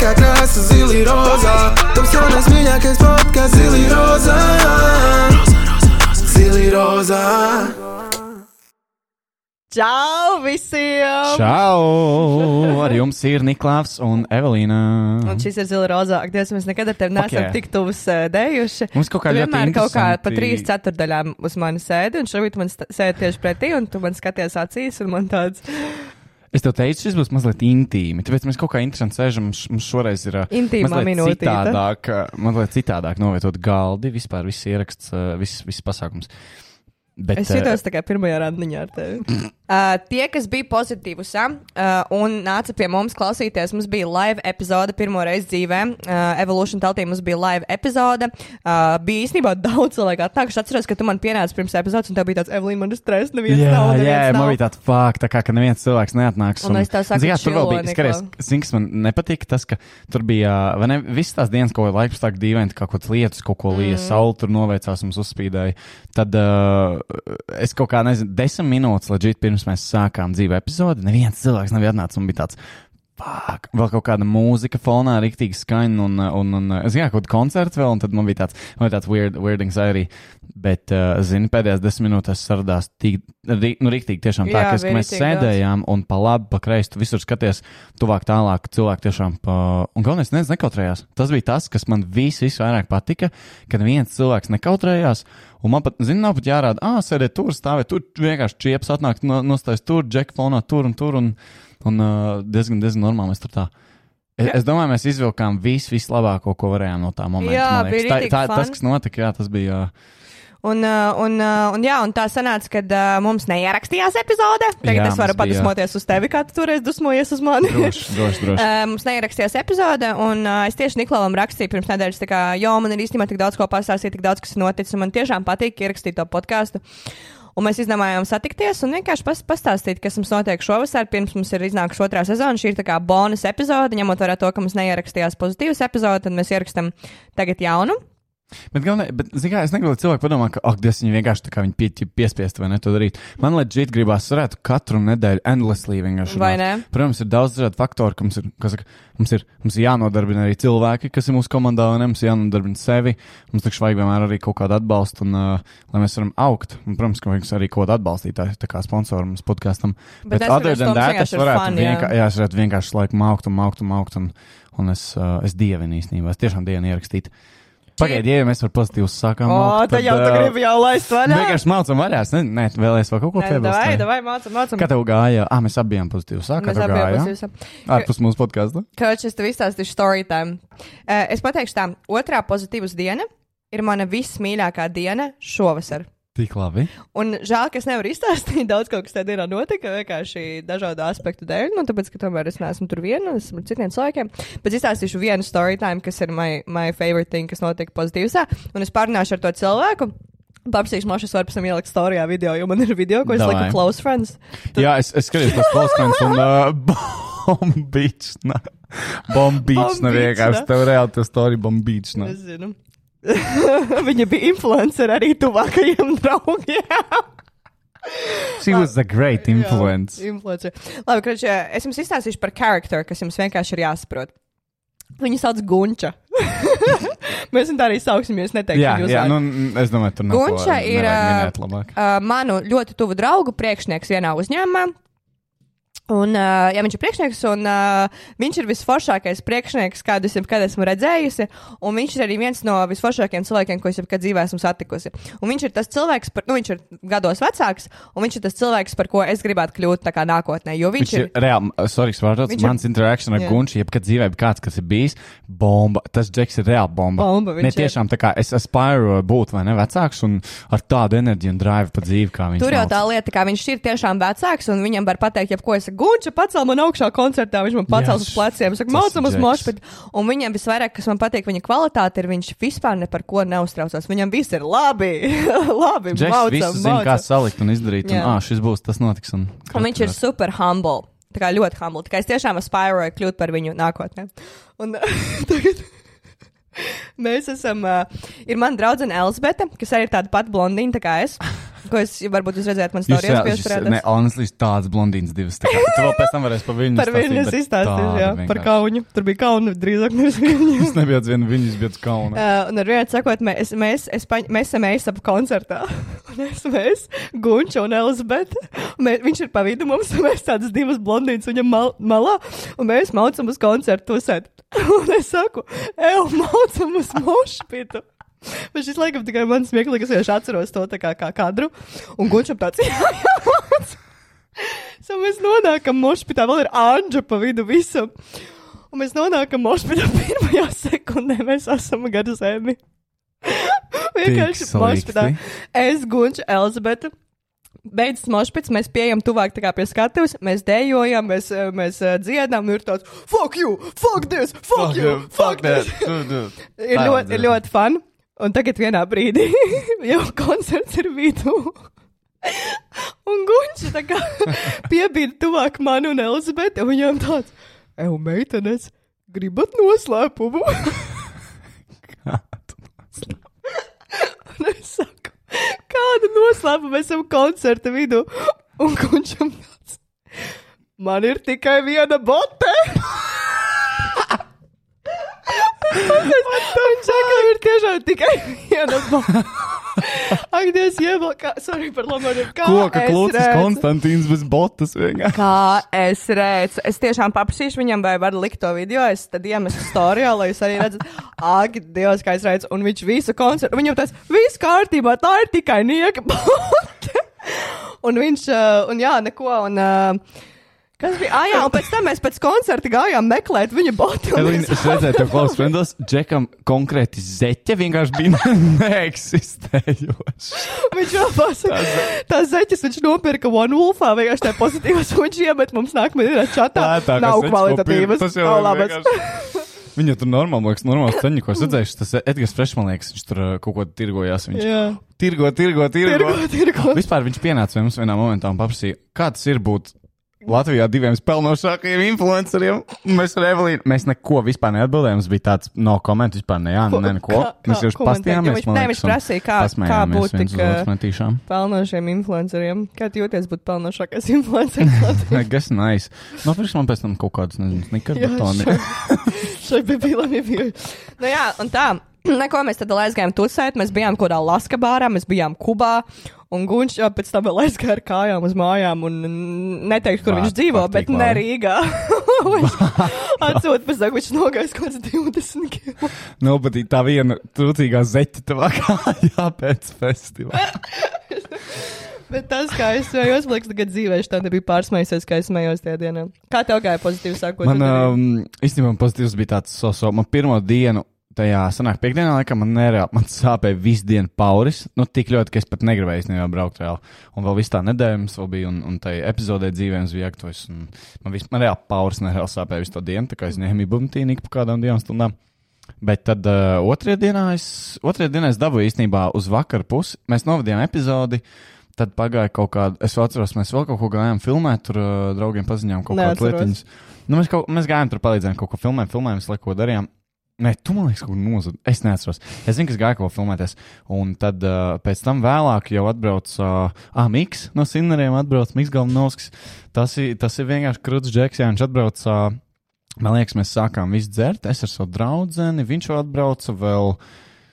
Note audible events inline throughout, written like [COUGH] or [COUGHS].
kā krāsa zili rozā Taps jaunais mīļākais podkāsts zili rozā Zili rozā Čau visiem! Čau! Ar jums ir Niklaus un Evelīna. Un šis ir zila rozā. Ak, Dievs, mēs nekad ar tevi neesam yeah. tik tuvus uh, dējuši. Mums kaut kā ļoti vienmēr kaut kā pa interesanti- trīs ceturdaļām uz mani sēdi, un šobrīd man sēdi tieši pretī, un tu man skaties acīs, un man tāds Es tev teicu, šis būs mazliet intīmi. Tāpēc mēs kaut kā interesanti sēžam. Mums mums šoreiz ir ā, Intīmā mazliet minūtīte. citādāk, ā, mazliet citādāk novietot galdi. Vispār viss ieraksts, ā, viss, viss pasākums. Bet, Es jutos tā kā pirmajā randiņā ar tevi. [CLEARS THROAT] Uh, tie, kas bija pozitīvi uh, un nāca pie mums klausīties, mums bija live epizode pirmo reizi dzīvē. Uh, Evolution teltī mums bija live epizode. Uh, bija īstenībā daudz cilvēku atnāk. Es atceros, ka tu man pienāci pirms epizodes, un tev bija tāds, Evelīna, man ir stress, neviens Jā, nav. jā, neviens man nav." bija tāds fakt, tā kā ka neviens cilvēks neatnāks. Un es tev saku, kā, tur vēl bija, skaties, zini, kas man nepatika, tas, ka tur bija, vai ne, visas tās dienas, ko laiks tā dīvaini, kā kaut kādas lietas, kaut ko lietas, mm. saule tur noveicās, mums uzspīdēja. Tad uh, es kaut kā, nezinu, desmit minūtes leģīt pirms mēs sākām dzīvu epizodi, neviens cilvēks nav atnācis un bija tāds. Fuck. Vēl kaut kāda mūzika fonā, rīktīgi skaņa, un, un, un es gāju kaut kādu koncertu vēl, un tad man bija tāds, man bija tāds weird, weird anxiety. Bet, uh, zini, pēdējās desmit minūtēs saradās tik, ri, nu, rīktīgi tiešām tā, Jā, ka, es, ka mēs sēdējām un pa labi, pa kreisi, tu visur skaties, tuvāk tālāk, cilvēki tiešām pa, un galvenais, neviens nekautrējās. Tas bija tas, kas man vis, visvairāk patika, kad viens cilvēks nekautrējās. Un man pat, zini, nav pat jārāda, ah, sēdēt tur, stāvēt tur, vienkārši čieps atnāk, no, nostājas tur, džek fonā, tur un tur, un, un uh, diezgan, diezgan normāli mēs tur tā. Es, es domāju, mēs izvilkām visu, vislabāko, ko varējām no tā momenta. Jā, bija tā, tā, tas, fun. kas notika, jā, tas bija. Uh, Un, un, uh, un, jā, un tā sanāca, ka uh, mums neierakstījās epizode. Tagad Jā, es varu padusmoties uz tevi, kā tu toreiz dusmojies uz mani. droši, droši, droši. [LAUGHS] Uh, mums neierakstījās epizode, un uh, es tieši Niklauvam rakstīju pirms nedēļas, kā, jo man ir īstenībā tik daudz ko pastāstīt, tik daudz, kas ir noticis, un man tiešām patīk ierakstīt to podkāstu. Un mēs izdomājām satikties un vienkārši pas, pastāstīt, kas mums notiek šovasar. Pirms mums ir iznākusi otrā sezona, šī ir tā kā bonus epizode, ņemot vērā to, ka mums neierakstījās pozitīvas epizode, tad mēs ierakstām tagad jaunu. Bet, galvenai, bet kā, es negribu, lai cilvēki padomā, ka, ak, Dievs, viņi vienkārši tā kā viņi pie, piespiest vai ne to darīt. Man liekas, žīt gribās, varētu katru nedēļu endlessly vienkārši. Vai ne? Protams, ir daudz dažādu faktoru, ka mums ir, kas mums ir, mums ir jānodarbina arī cilvēki, kas ir mūsu komandā, un mums ir jānodarbina sevi. Mums taču vajag vienmēr arī kaut kādu atbalstu, un, uh, lai mēs varam augt. Un, protams, ka vajag arī kaut kādu atbalstītāju, tā kā sponsoru mums podkāstam. Bet Bet, es other than that, es varētu, fun, jā. vienkā, jā, es varētu vienkārši laiku augt un augt un augt, un, un es, uh, es dievinu īstenībā, es tiešām dievinu ierakstīt. Pagaidiet, ja mēs par pozitīvu sākām. O, augt, tad jau tu ā, gribi jau laist vaļā. Vienkārši mācām varēs. Nē, nē vēlēs vēl kaut ko piebilst. Vai? davai, mācam, mācam. Kā tev gāja? Ah, mēs abi bijām pozitīvi. Sākām, Mēs kā abi tev gāja? būsim. Ārpus mūsu podkāstu. Koč, es tev izstāstīšu story time. Es pateikšu tā, otrā pozitīvas diena ir mana vismīļākā diena šovasar. Tik labi. Un žēl, ka es nevaru izstāstīt daudz, kas tajā dienā notika, vienkārši dažādu aspektu dēļ, nu, tāpēc, ka tomēr es neesmu tur viena, es esmu citiem cilvēkiem. Bet izstāstīšu vienu story time, kas ir my, my favorite thing, kas notika pozitīvsā, un es pārunāšu ar to cilvēku. Paprasīšu, man šis var pēc tam ielikt storijā video, jo man ir video, ko es Davai. lieku close friends. Jā, es, es skatījos tos klausītājus un uh, bombīts. Bombīts, beach, vienkārši tev reāli tas story bombīts. Es zinu. [LAUGHS] Viņa bija influencer arī tuvākajiem [LAUGHS] draugiem. She was a great influence. Jā, influencer. Labi, krač, es jums izstāstīšu par charakteru, kas jums vienkārši ir jāsaprot. Viņu sauc Gunča. [LAUGHS] Mēs viņu tā arī sauksim, ja es neteikšu. Jā, jā uzvārdu. nu, es domāju, tur nav Gunča ir uh, manu ļoti tuvu draugu priekšnieks vienā uzņēmumā. Un, uh, jā, viņš ir priekšnieks, un uh, viņš ir visforšākais priekšnieks, kādu es jebkad esmu redzējusi. Un viņš ir arī viens no visforšākajiem cilvēkiem, ko es jebkad dzīvē esmu satikusi. Un viņš ir tas cilvēks, par, nu, viņš ir gados vecāks, un viņš ir tas cilvēks, par ko es gribētu kļūt nākotnē. Jo viņš, Viņš ir reāli, sorry, ir- mans interakcija ar. Gunču, jebkad dzīvē bija kāds, kas ir bijis bomba. Tas džeks ir reāli bomba. Bomba, ne tiešām tā kā es aspīru būt vai ne vecāks un ar tādu enerģiju un drive pa dzīvi, kā viņš Tur jau tā lieta, ka viņš ir tiešām vecāks, un viņam var pateikt, jebko es Gunča, pacēl man augšā koncertā, viņš man pacēls Yes. uz pleciem, saka, Tas mācām uz mošpitu. Un viņam visvairāk, kas man patīk, viņa kvalitāte ir, viņš vispār ne par ko neuztraucās. Viņam viss ir labi, [LAUGHS] labi, Džeks maucam, visu zina, kā maucam. salikt un izdarīt. Un, ah, šis būs, tas notiks. Un, Un viņš ir super humble. Tā kā ļoti humble. Tā kā es tiešām aspiroju kļūt par viņu nākotnē. Un [LAUGHS] tagad. Mēs esam. Uh, ir mana draudzene Elzbieta, kas arī ir tāda pati blondīna tā kā es. Ko es varbūt jūs redzējāt man Jūs stāstījāt, jā, pie šis- strādāt. ne, honestly, tāds blondīns divas. Tā kā, tu vēl pēc tam varēsi par viņu Par viņu es izstāstīju, jā, par kaunu. Tur bija kauna drīzāk nevis [LAUGHS] viņu. Es nebiju viens viņus, bet kauna. Uh, un ar vienu sakot, mēs, mēs, es, paņ, mēs esam eisapu koncertā. [LAUGHS] Un es, mēs, Gunča un Elizabete, mēs, viņš ir pa vidu mums, un mēs tādas divas blondīnas viņam mal, malā, un mēs maucam uz koncertu. [LAUGHS] Un es saku, ej, maucam uz mošpitu. [LAUGHS] Bet šis laikam tikai man smieklīgi, es vienkārši atceros to kā, kā kadru, un Gunčam tāds, jā, jā, mauc. So mēs nonākam mošpitā, vēl ir Anģa pa vidu visam. Un mēs nonākam mošpitā [LAUGHS] pirmajā sekundē, mēs esam gar zemi. [LAUGHS] Vienkārši mošpitā. Es, Gunča, Elizabete. Beidzas mošpits, mēs pieejam tuvāk pie skatuves, mēs dejojam, mēs, eh, mēs dziedām, un ir tāds fuck you, fuck this, fuck, you, fuck, that. this. Ir, ļoti, ir ļoti fun. Un tagad vienā brīdī [LAUGHS] jau koncerts ir vidū. Un Gunčs tā kā piebīda tuvāk man un Elizabeti, un viņam tāds, ej, meitenes, gribat noslēpumu? [LAUGHS] un es saku, kādu noslēpumu mēs esam koncerta vidū? Un Gunčam tāds, man ir tikai viena bote. Saka, ka ir tiešām tikai viena bote. Ak, Dievs, ievēl, kā, sorry par. Kā Koka klūcis? Konstantīns bez botas vienkārši. Kā es redzu, es tiešām paprasīšu viņam, vai var likt to video. Es tad iemesu storijā, lai jūs arī redzat, ak, Dievs, kā es redzu. Un viņš visu koncertu, viņam tas viss kārtībā, tā ir tikai nieka un viņš, uh, un jā, neko, un. Uh, Kas bija? Ah, jā, un pēc tam mēs pēc koncerta gājām meklēt viņa botu. Elīna, es redzēju, ka klausās frendos, Džekam konkrēti zeķe vienkārši bija [LAUGHS] neeksistējoša. Viņš vēl pasaka, tās zeķes viņš nopirka One Wolfā, vienkārši tā pozitīvas, un viņš iemet mums nākamajā dienā čatā. Tā, tā, Nav kvalitatīvas. Nav labas. vienkārši- Viņa tur normāli, liekas, normāls ceņš, ko es redzēju. Tas Edgars Frešs, man liekas, viņš tur uh, kaut ko tirgojās. Viņš Jā, tirgo, tirgo, tirgo. tirgo, tirgo. Vispār viņš pienāca pie mums vienā momentā un paprasīja, kā tas ir būt Latvijā diviem spēlnošākajiem influenceriem. Mēs ar Evelīnu, mēs neko vispār neatbildējām. Mums bija tāds no komentu vispār, ne, jā, Ko- ne, neko. kā- Mēs kā jau komentēt? pastījāmies, viņš- liekas, viņš prasīja, kā- kā būt tik, uh. Pelnošiem influenceriem. Kā jūties būt pelnošākais [LAUGHS] influenceris? Gas nice. Nopirks man pēc tam kaut kādus, nezinu, snikarbatoni. Šai bībīlam ir bijusi. Nu jā, un tā. [CLEARS THROAT] Neko mēs tad aizgājām tusēt, mēs bijām kaut kādā Laska bārā, mēs bijām Kubā, un Gunčs jau pēc tam vēl aizgāja ar kājām uz mājām, un neteikšu, kur Vā, viņš dzīvo, bet ne. Rīgā. [LAUGHS] Viņš atsūta pēc tam, viņš nogājis kaut kāds 20 km. Nobadīt tā viena trūcīgā zeķa tavā kājā pēc festivāla. [LAUGHS] Bet tas, kā es smējos, man liekas, tagad dzīvē, tā nebija pārsmējusies, kā es smējos tajā dienā. Kā tev gāja pozitīvi sākot? Man um, īstenībā pozitīvs bija tāds, so, so, man pirmo dienu. Tajā senāk piekdienā, laikam, man nereāli, man sāpēja visu dienu pauris. Nu, tik ļoti, ka es pat negribēju īstenībā braukt reāli. Un vēl viss tā nedēļa mums vēl bija, un, un tajā epizodē dzīvē mums bija aktuāls. Man, vis, man reāli pauris nereāli sāpēja visu to dienu, tā kā es ņēmu bumtīnu ik pa kādām divām stundām. Bet tad uh, otrajā dienā es, otrajā dienā es dabūju īstenībā uz vakaru pusi. Mēs novadījām epizodi. Tad pagāja kaut kāda, es atceros, mēs vēl kaut ko gājām filmēt, tur uh, draugiem paziņojām kaut kādas lietiņas. Nu, mēs, kaut, mēs gājām tur palīdzējām kaut ko filmējām, visu laiku darījām. Nē, tu man liekas, kaut ko nozud. Es neatceros. Es zinu, ka es gāju kaut ko filmēties. Un tad uh, pēc tam vēlāk jau atbrauc uh, ah, Miks no Sinneriem, atbrauc Miks Galvnovskis. Tas ir, tas ir vienkārši krūts džeks, jā, viņš atbrauc. Uh, man liekas, mēs sākām visu dzert. Es ar savu draugu, viņš jau atbrauca vēl.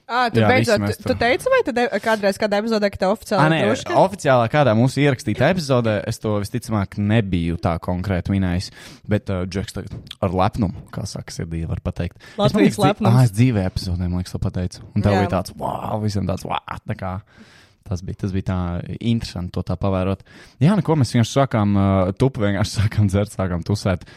Ah, tu Jā, beidzot, tu tur. teici, vai tu kādreiz kādā epizodē, ka tev oficiāli nē, druška? oficiālā kādā mūsu ierakstītā epizodē es to visticamāk nebiju tā konkrēti minējis. Bet uh, Džeks tagad ar lepnumu, kā saka, sirdī var pateikt. Latvijas lepnums. Ah, es dzīvē epizodē, man liekas, to pateicu. Un tev Jā. bija tāds, wow, visiem tāds, wow, tā kā. Tas bija, tas bija tā interesanti to tā pavērot. Jā, neko mēs vienkārši sākām uh, tupu, vienkārši [LAUGHS] sākām dzert, sākām tusēt.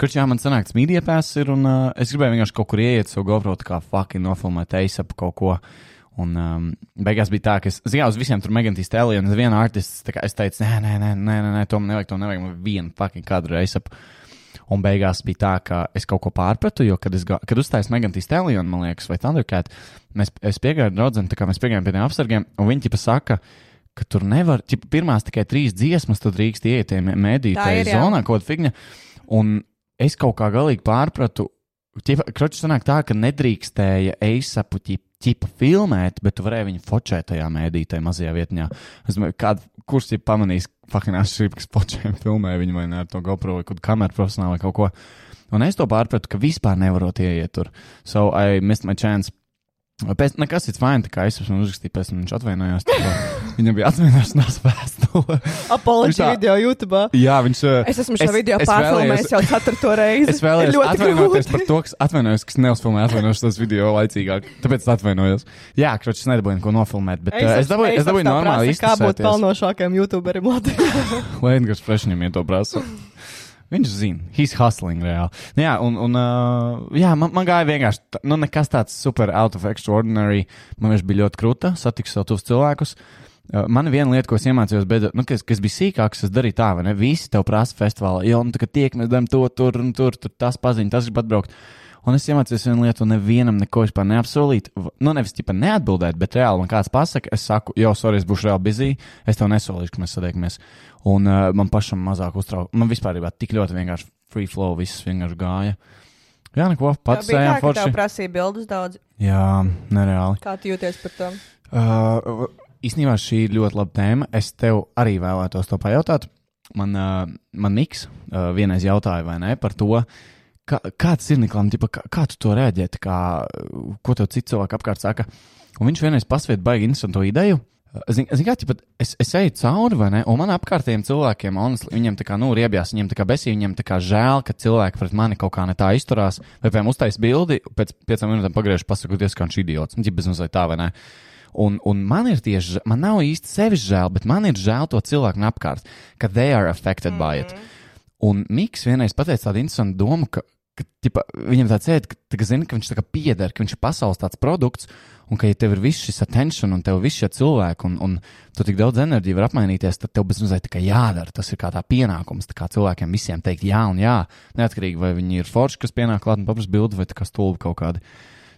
Kurš jā, man sanāks, mīdija pēs ir, un uh, es gribēju vienkārši kaut kur ieiet, savu GoPro, kā fucking nofilmēt eisapu kaut ko. Un um, beigās bija tā, ka es, zinām, uz visiem tur Megantīs tēlī, un viena artists, tā kā es teicu, nē, nē, nē, nē, nē, nē to man nevajag, to nevajag, man vienu fucking kadru eisapu. Un beigās bija tā, ka es kaut ko pārpratu, jo, kad, es, kad uzstājos Megantīs un man liekas, vai Thundercat, mēs, es piegāju draudzene, tā kā mēs piegājām pie tiem apsargiem, un viņi tipa saka, ka tur nevar, ķipa, pirmās tikai trīs dziesmas, tad drīkst ieiet tajā mēdīju Tā tajā ir, jā. zonā, kaut kāda figņa. Un es kaut kā galīgi pārpratu, Kroķis sanāk tā, ka nedrīkstēja eisapu ķip, ķipa filmēt, bet tu varēji viņu focēt tajā mēdītē mazajā vietņā. Es domāju, kād, kurš ir pamanījis, fucking asšīp, kas focēm filmē viņu vai ne ar to GoPro vai kādu kameru profesionāli vai kaut ko. Un es to pārpratu, ka vispār nevarot ieiet tur. So I missed my chance. Pēc, nekas cits fajn, tā kā es esmu uzrakstījis, pēc tam viņš atvainojās. kā [LAUGHS] Viņam bija atvainošanās vēstule. Apoloģija video YouTube. Jā, viņš. uh, Es esmu šo Es- video es pārfilmējis jau ceturto reizi. Es vēlējos atvainoties grūti. par to, kas atvainojos, kas neuzfilmēja atvainošanos video laicīgāk. Tāpēc es atvainojos. Jā, kroč, es nedabūju neko nofilmēt, bet uh, es dabūju, es dabūju normāli Kā būt pelnošākajam YouTuberim Latvijā? [LAUGHS] [LAUGHS] Lai Edgars Frešņam ja to prasa. Viņš zina, he's hustling reāli. Nu Jā, un, un uh, jā, man, man gāja vienkārši, nu, nekas tāds super out of extraordinary. Man viņš bija ļoti krūta, satiks savu tuvus cilvēkus. Uh, man viena lieta, ko es iemācījos, bet, nu, kas, kas bija sīkāks, es darīju tā, vai ne? Visi tev prasa festivālā, jo, nu, tā kā tiek, mēs darām to, tur un tur, tur tas paziņ, tas grib atbraukt. Un es iemācījos vienu lietu, un nevienam neko vispār neapsolīt. Nu, nevis tikai neatbildēt, bet reāli man kāds pasaka, es saku, jo, sorry, es būšu reāli busy, es tev nesolīšu, ka mēs satiekamies. Un uh, man pašam mazāk uztrauc. Man vispār bija tik ļoti vienkārši free flow, viss vienkārši gāja. Jā, neko, pats tā, tev forši. prasīja bildes daudz. Jā, nereāli. Kā tu jūties par to? Uh, īstenībā šī ir ļoti laba tēma. Es tev arī vēlētos to pajautāt. Man, uh, man Niks uh, vienreiz jautāja, vai ne, par to, kā, kāds ir Niklam, tipa, kā, kā tu to reaģē, tā kā, uh, ko tev cits cilvēks apkārt saka. Un viņš vienreiz pasviet baigi interesantu ideju. Zini, zin, kā, ķipa, es, es eju cauri, vai ne? Un man apkārtējiem cilvēkiem, honestly, viņiem tā kā, nu, riebjās, viņiem tā kā besī, viņiem tā kā žēl, ka cilvēki pret mani kaut kā ne tā izturās. Vai, piemēram, uztais bildi, pēc piecām minūtēm pagriež, pasakoties, kā viņš ir idiots. Nu, bez mazliet tā, vai ne? Un, un man ir tieši, man nav īsti sevis žēl, bet man ir žēl to cilvēku apkārt, ka they are affected mm -hmm. by it. Un Miks vienreiz pateica tādu interesantu domu, ka, ka tipa, viņam tāds sēž, ka, tā, ka, zina, ka viņš tā kā pieder, ka viņš ir pasaules tāds produkts, un ka, ja tev ir viss šis attention un tev viss šie cilvēki, un, un tu tik daudz enerģijas var apmainīties, tad tev bez mazliet tā kā jādara. Tas ir kā tā pienākums, tā kā cilvēkiem visiem teikt jā un jā, neatkarīgi vai viņi ir forši, kas pienāk klāt un paprasa bildi, vai kā stulbi kaut kādi.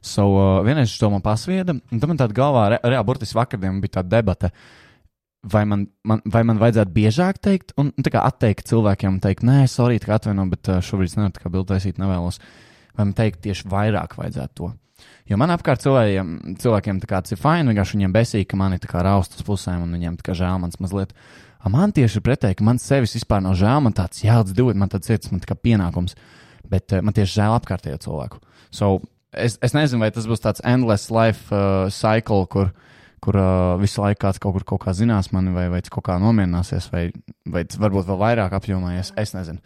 So, uh, vienreiz to man pasvieda, un tam man tāda galvā, re, reāli, burtiski vakardien bija tāda debata, vai man, man, vai man vajadzētu biežāk teikt, un nu, tā kā atteikt cilvēkiem, un teikt, nē, sorry, tā kā atvaino, bet uh, šobrīd es nevaru tā kā bildi taisīt, nevēlos. Vai man teikt tieši vairāk vajadzētu to? Jo man apkārt cilvēkiem, cilvēkiem tas ir fini, vienkārši viņiem besīgi, ka man ir tā kā raust uz pusēm, un viņiem tā kā žēl mans mazliet. A man tieši ir pretēji, ka man sevis vispār nav žēl, man tāds jāatdz dod, man tāds ir, man tā kā pienākums, bet uh, man tieši žēl apkārtējo cilvēku. So, es, es nezinu, vai tas būs tāds endless life uh, cycle, kur, kur uh, visu laiku kāds kaut kur kaut kā zinās mani, vai, vai kaut kā nomierināsies, vai, vai varbūt vēl vairāk apjomojies. Es nezinu.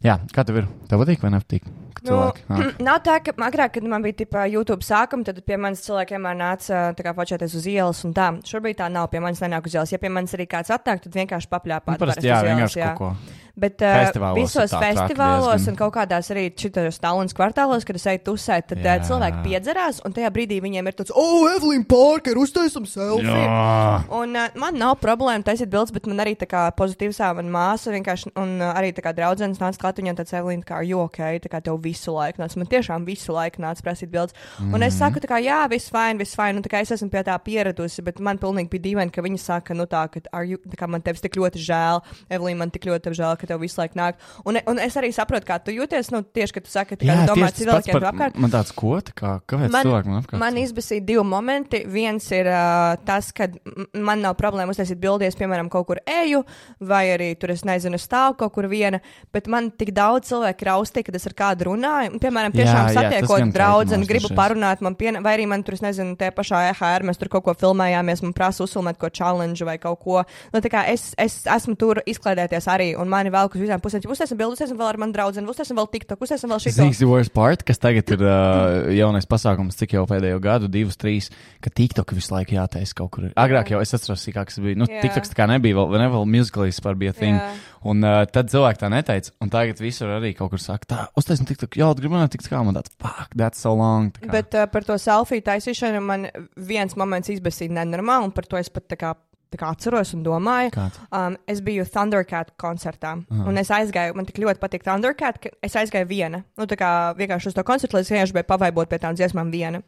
Jā, kā tev ir? Tev patīk vai nepatīk? Nu, [CLEARS THROAT] nāk? nav tā, ka agrāk, kad man bija tipa, YouTube sākuma, tad pie manis cilvēki vienmēr nāca tā kā fočēties uz ielas un tā. Šobrīd tā nav. Pie manis nenāk uz ielas. Ja pie manis arī kāds atnāk, tad vienkārši papļāpāt. Nu, parasti, jā, ielas, vienkārši jā. kaut ko. Bet uh, visos festivālos un kaut kādās arī šitos tālunas kvartālos, kad es eju tusēt, tad Jā. uh, cilvēki piedzerās, un tajā brīdī viņiem ir tāds, oh, Evelīna Parker, uztaisam selfiju! Jā, Un uh, man nav problēma taisīt bildes, bet man arī tā kā pozitīvā mana māsa vienkārši, un uh, arī tā kā draudzenes nāca klāt, viņam tāds Evelīna, kā, jo, ok, tā kā tev visu laiku nāca, man tiešām visu laiku nāca prasīt bildes. Mm. Un es saku, tā kā, jā, viss fine, viss fine, un kā es esmu pie tā pieradusi, bet man pilnīgi bija dīvaini, ka viņi saka, nu tā, ka, you, tā kā man tevis tik ļoti žēl, Evelīna, man tik ļoti žēl, ka tev visu laiku nāk. Un, un es arī saprotu, kā tu jūties, nu tieši, kad tu saki, jā tu domā cilvēkiem par, apkārt. man tāds ko, tā kā, kāpēc Man, cilvēki man apkārt? man izbasīja divi momenti. Viens ir uh, tas, ka man nav problēma uztaisīt bildes, piemēram, kaut kur eju, vai arī tur es nezinu, stāvu kaut kur viena, bet man tik daudz cilvēku raustīja, kad es ar kādu runāju. Un, piemēram, tiešām jā, satiekot draugu, kaitinās gribu parunāt, man piena, vai arī man tur, nezinu, tie pašā EHR, mēs tur kaut ko filmējāmies, man prasa uzfilmēt ko challenge vai kaut ko. Nu, tā kā es, es esmu tur izklaidēties arī, un mani vēl uz visām pusēm, uztaisam bildes, uztaisam vēl ar mani draugu, uztaisam vēl TikTok, uztaisam vēl šī. Zini, the worst part, kas tagad ir uh, jaunais pasākums, cik jau pēdējo gadu, divus, trīs, ka TikTok visu laiku jātaisa kaut kur. Agrāk jau es atceros, kā tas bija. Nu, Jā. TikToks tā kā nebija, vēl, ne vēl musicalīs par bija thing. Jā. Un uh, tad cilvēki tā neteica, un tagad visur arī kaut kur saka, tā, uztaisim TikTok, jā, gribu runāt TikTok, kā man tāds, fuck, that's so long. Bet uh, par to selfiju taisīšanu man viens moments izbēsīja nenormāli, un par to es pat tā kā, tā kā atceros un domāju. Kāds? Um, es biju Thundercat koncertā, uh. un es aizgāju, man tik ļoti patīk Thundercat, ka es aizgāju viena. Nu, tā kā vienkārši uz to koncertu, lai es vienkārši biju pavaibot pie tām dziesmām viena.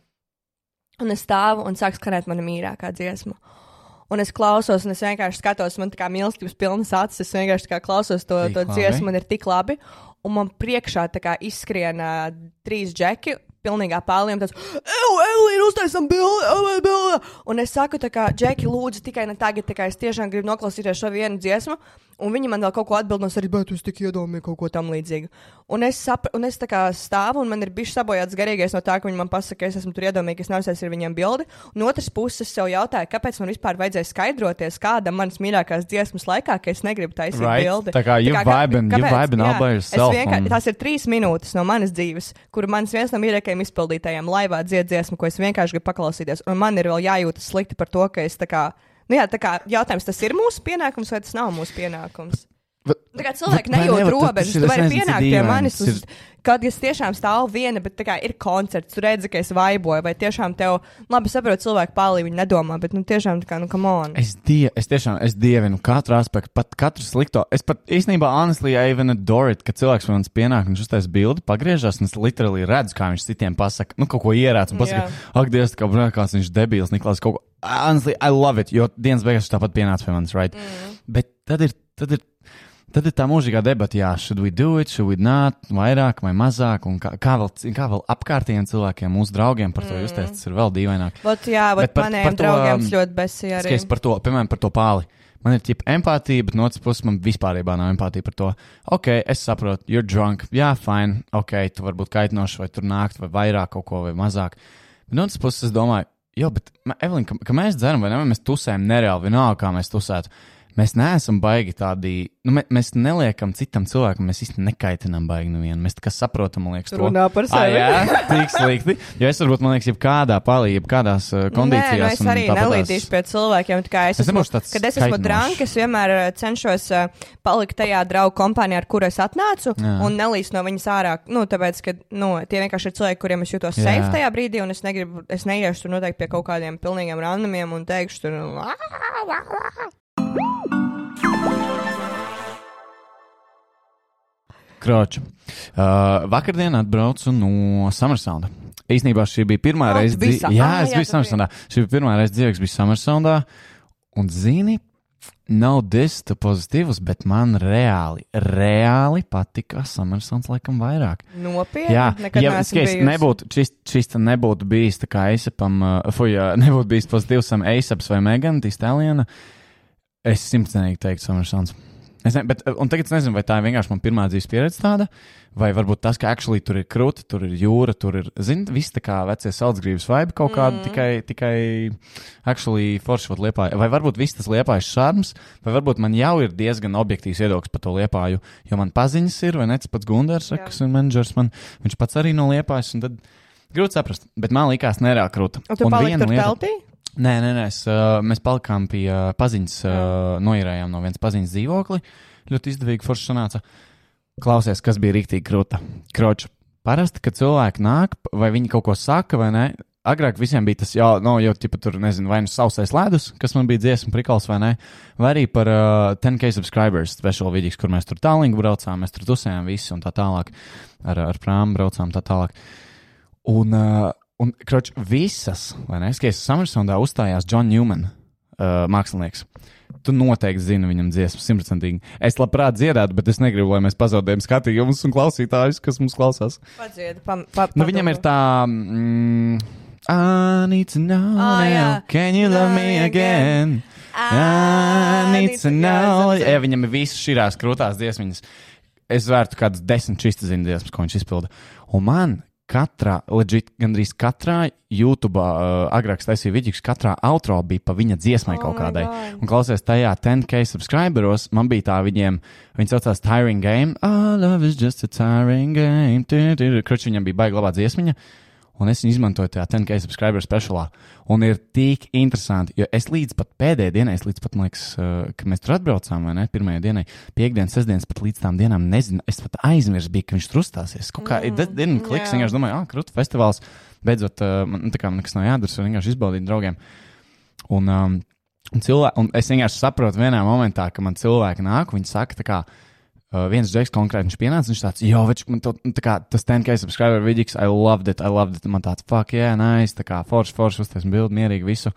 Un es stāvu un sāku skanēt mana mīļākā dziesma. Un es klausos, un es vienkārši skatos, man tā kā mīlestības pilnas acis. Es vienkārši klausos to, Tik to dziesmu, man ir tik labi. Un man priekšā kā izskrien uh, trīs džeki, pilnīgā pārliem, tāds, Evelīna, uztaisam bildi, bildi. Un es saku, tā kā, Džeki, lūdzu, tikai ne tagad, tā kā es tiešām gribu noklausīties šo vienu dziesmu. Un viņi man vēl kaut ko atbild no arī, bet es tik iedomāju kaut ko tam līdzīgu. Un es, sap, un es tā kā stāvu, un man ir bijis sabojāts garīgais no tā, ka viņi man pasaka, ka es esmu tur iedomājis, ka es neuzsēju ar viņiem bildi. Un otrs puses es sev jautāju, kāpēc man vispār vajadzēja skaidroties, kāda manas mīļākās dziesmas laikā, ka es negribu taisīt Right. bildi. Tā kā kāpēc? vibing all by yourself vienkār- un- Tās ir trīs minūtes no manas dzīves, kur mans viens no mīļākajiem izpildītājiem laivā dzied dziesmu, ko es vienkārši gribu paklausīties. Un man ir vēl jājūtas slikti par to, ka es tā kā. Nu jā, tā kā jautājums, tas ir mūsu pienākums vai tas nav mūsu pienākums? Bet- Tā kā cilvēki nejūt robežas, tu vari pienākt pie manis, uz, kad es tiešām stāvu viena, bet kā ir koncerts, tu redzi, ka es vaiboju, vai tiešām tev, labi, saprotu, cilvēku pārlī viņi nedomā, bet nu tiešām kā, nu, come on. Es, die, es tiešām es dievinu katru aspektu, pat katru slikto. Es pat īstenībā, honestly, I even adore it, ka cilvēks man pienāk un uztais bildi, pagriežas, un es literally redzu, kā viņš citiem pasaka, nu, kaut ko ierāds un pasaka, ak, Dievs, kā brākās viņš debils, Niklaus, kaut ko. Honestly, I love it, jo dienas beigās viņš tāpat pienāca pie manis, right? Mm. Bet tad ir, tad ir. Tad ir tā mūžīgā debata, jā, should we do it, should we not, vairāk vai mazāk, un kā, kā, vēl, kā vēl apkārtējiem cilvēkiem, mūsu draugiem par to mm. justies, tas ir vēl dīvaināk. Vat, jā, bet, Bet par- maniem par to, draugiem um, tas ļoti besī arī. Skaties par to, piemēram, par to pāli. Man ir ķipa empātija, bet no otras puses man vispār nav empātija par to. Ok, es saprotu, you're drunk, jā, fine, ok, tu vari būt kaitinošs, vai tur nākt, vai vairāk kaut ko, vai mazāk. Bet no otras puses es domāju, jo, bet, Evelīna, ka, ka mēs dzeram, vai ne, mēs tusējam nereāli, vienalga, kā mēs tusētu. Mēs neesam baigi tādi, nu, mē, mēs neliekam citam cilvēkam, mēs īstenībā nekaitinām baigi nevienu. Mēs tikai saprotam, man liekas, to. Runā par Ah, sevi. jā, [LAUGHS] tik slikti. Jo es varbūt, man liekas, jebkādā palī, jebkādās uh, Nē, nu kondīcijās. es arī nelīdīšu pie cilvēkiem. kā Es Es esmu, tāds kad es esmu drāmas, es vienmēr uh, cenšos uh, palikt tajā draugu kompānijā, ar kuru es atnācu, Jā. un nelīst no viņas ārā. Nu, tāpēc, ka nu, tie vienkārši ir cilvēki, kuriem es jūtos safe tajā brīdī, un es negribu, es neiešu tur noteikti pie kaut kādiem pilnīgiem randumiem un teikšu tur. Kroča. Uh, vakardien atbraucu no Summersounda. Īsnībā šī bija pirmā O, reize, dzīvē. sa- Jā, es biju tu Summersoundā. Šī bija pirmā reize dzīvē, kas bija Summersoundā. Un zini, nav dista pozitīvs, bet man reāli, reāli patika Summersounds laikam vairāk. Nopietni. Jā, ja bijusi. nebūtu, šis, šis te nebūtu bijis tā kā Eisapam, uh, fuj, uh, [LAUGHS] nebūtu bijis pozitīvs sam Eisaps vai Megan, Tīstāliena, es simtcenīgi teiktu Summersounds. Es ne, bet, uh, un tagad es nezinu, vai tā ir vienkārši man pirmā dzīves pieredze tāda, vai varbūt tas, ka actually tur ir krūti, tur ir jūra, tur ir, zini, viss tā kā vecie saldsgrības vibe kaut kāda, mm. tikai, tikai actually forši vat liepāja. Vai varbūt viss tas liepājas šarms, vai varbūt man jau ir diezgan objektīvs viedoklis par to liepāju, jo man paziņas ir, vai ne, tas pats Gundars, Jā. kas ir menedžers man, viņš pats arī no liepājas, un tad grūti saprast, bet man likās nereāli krūta. Un tu paliki tur teltī? Nē, nē, nē es, uh, mēs palikām pie uh, paziņas, uh, noīrējām no vienas paziņas dzīvokli. Ļoti izdevīgi forši sanāca. Klausies, kas bija rīktīgi krūta. Kroča. Parasti, kad cilvēki nāk, vai viņi kaut ko saka, vai ne? Agrāk visiem bija tas, jau, no, jau tipa, tur, nezinu, vai nu sausais ledus, kas man bija dziesma, prikals vai ne, vai arī par uh, 10k subscribers special vidīgs, kur mēs tur tālāk braucām, mēs tur tusējām visi un tā tālāk, ar, ar prāmu braucām tā tālāk. Un, uh, un kroč, visas, vai ne, skaties, Summersondā uzstājās John Newman, uh, mākslinieks. Tu noteikti zini viņam dziesmu, simtprocentīgi. Es labprāt dziedātu, bet es negribu, lai mēs pazaudējam skatījumus un klausītājus, kas mums klausās. Padzied, pam, pa, Nu, viņam ir tā. Mm, I need to know Ah, now. Can you love me again? I need to know. Jā, viņam ir visas šīs krūtās dziesmas. Es vērtu kādas desmit šīs dziesmas, ko viņš izpilda. Un man katrā, legit, gandrīz katrā YouTube, uh, agrāk taisīja vidīgs, katrā outro bija pa viņa dziesmai Oh kaut kādai. God. Un klausies tajā 10k subscriberos, man bija tā viņiem, viņi saucās Tiring Game. Oh, love is just a tiring game. Kruč viņam bija baigi labā dziesmiņa. Un es viņu izmantoju tajā 10k subscriber speciālā. Un ir tik interesanti, jo es līdz pat pēdējai dienai, es līdz pat, man liekas, uh, kad mēs tur atbraucām, vai ne, pirmajai dienai, piekdienas, sestdienas, pat līdz tām dienām nezinu, es pat aizmirsu, bija, ka viņš tur uzstāsies. Kaut kā, mm, it didn't click, jā. vienkārši domāju, ah, krūta festivāls, beidzot, uh, man tā kā nekas nav jādara, var vienkārši izbaudīt draugiem. Un, um, un, cilvē, un es vienkārši saprotu vienā momentā, ka man cilvēki nāk, viņi saka, tā kā, Uh, viens džeks konkrēti viņš pienāca, viņš tāds, jo, več, man to, tā kā tas 10k subscriber vidīgs, I loved it, I loved it, man tāds, fuck, yeah, nice, tā kā forši, forši, uztaisam bildi, mierīgi visu.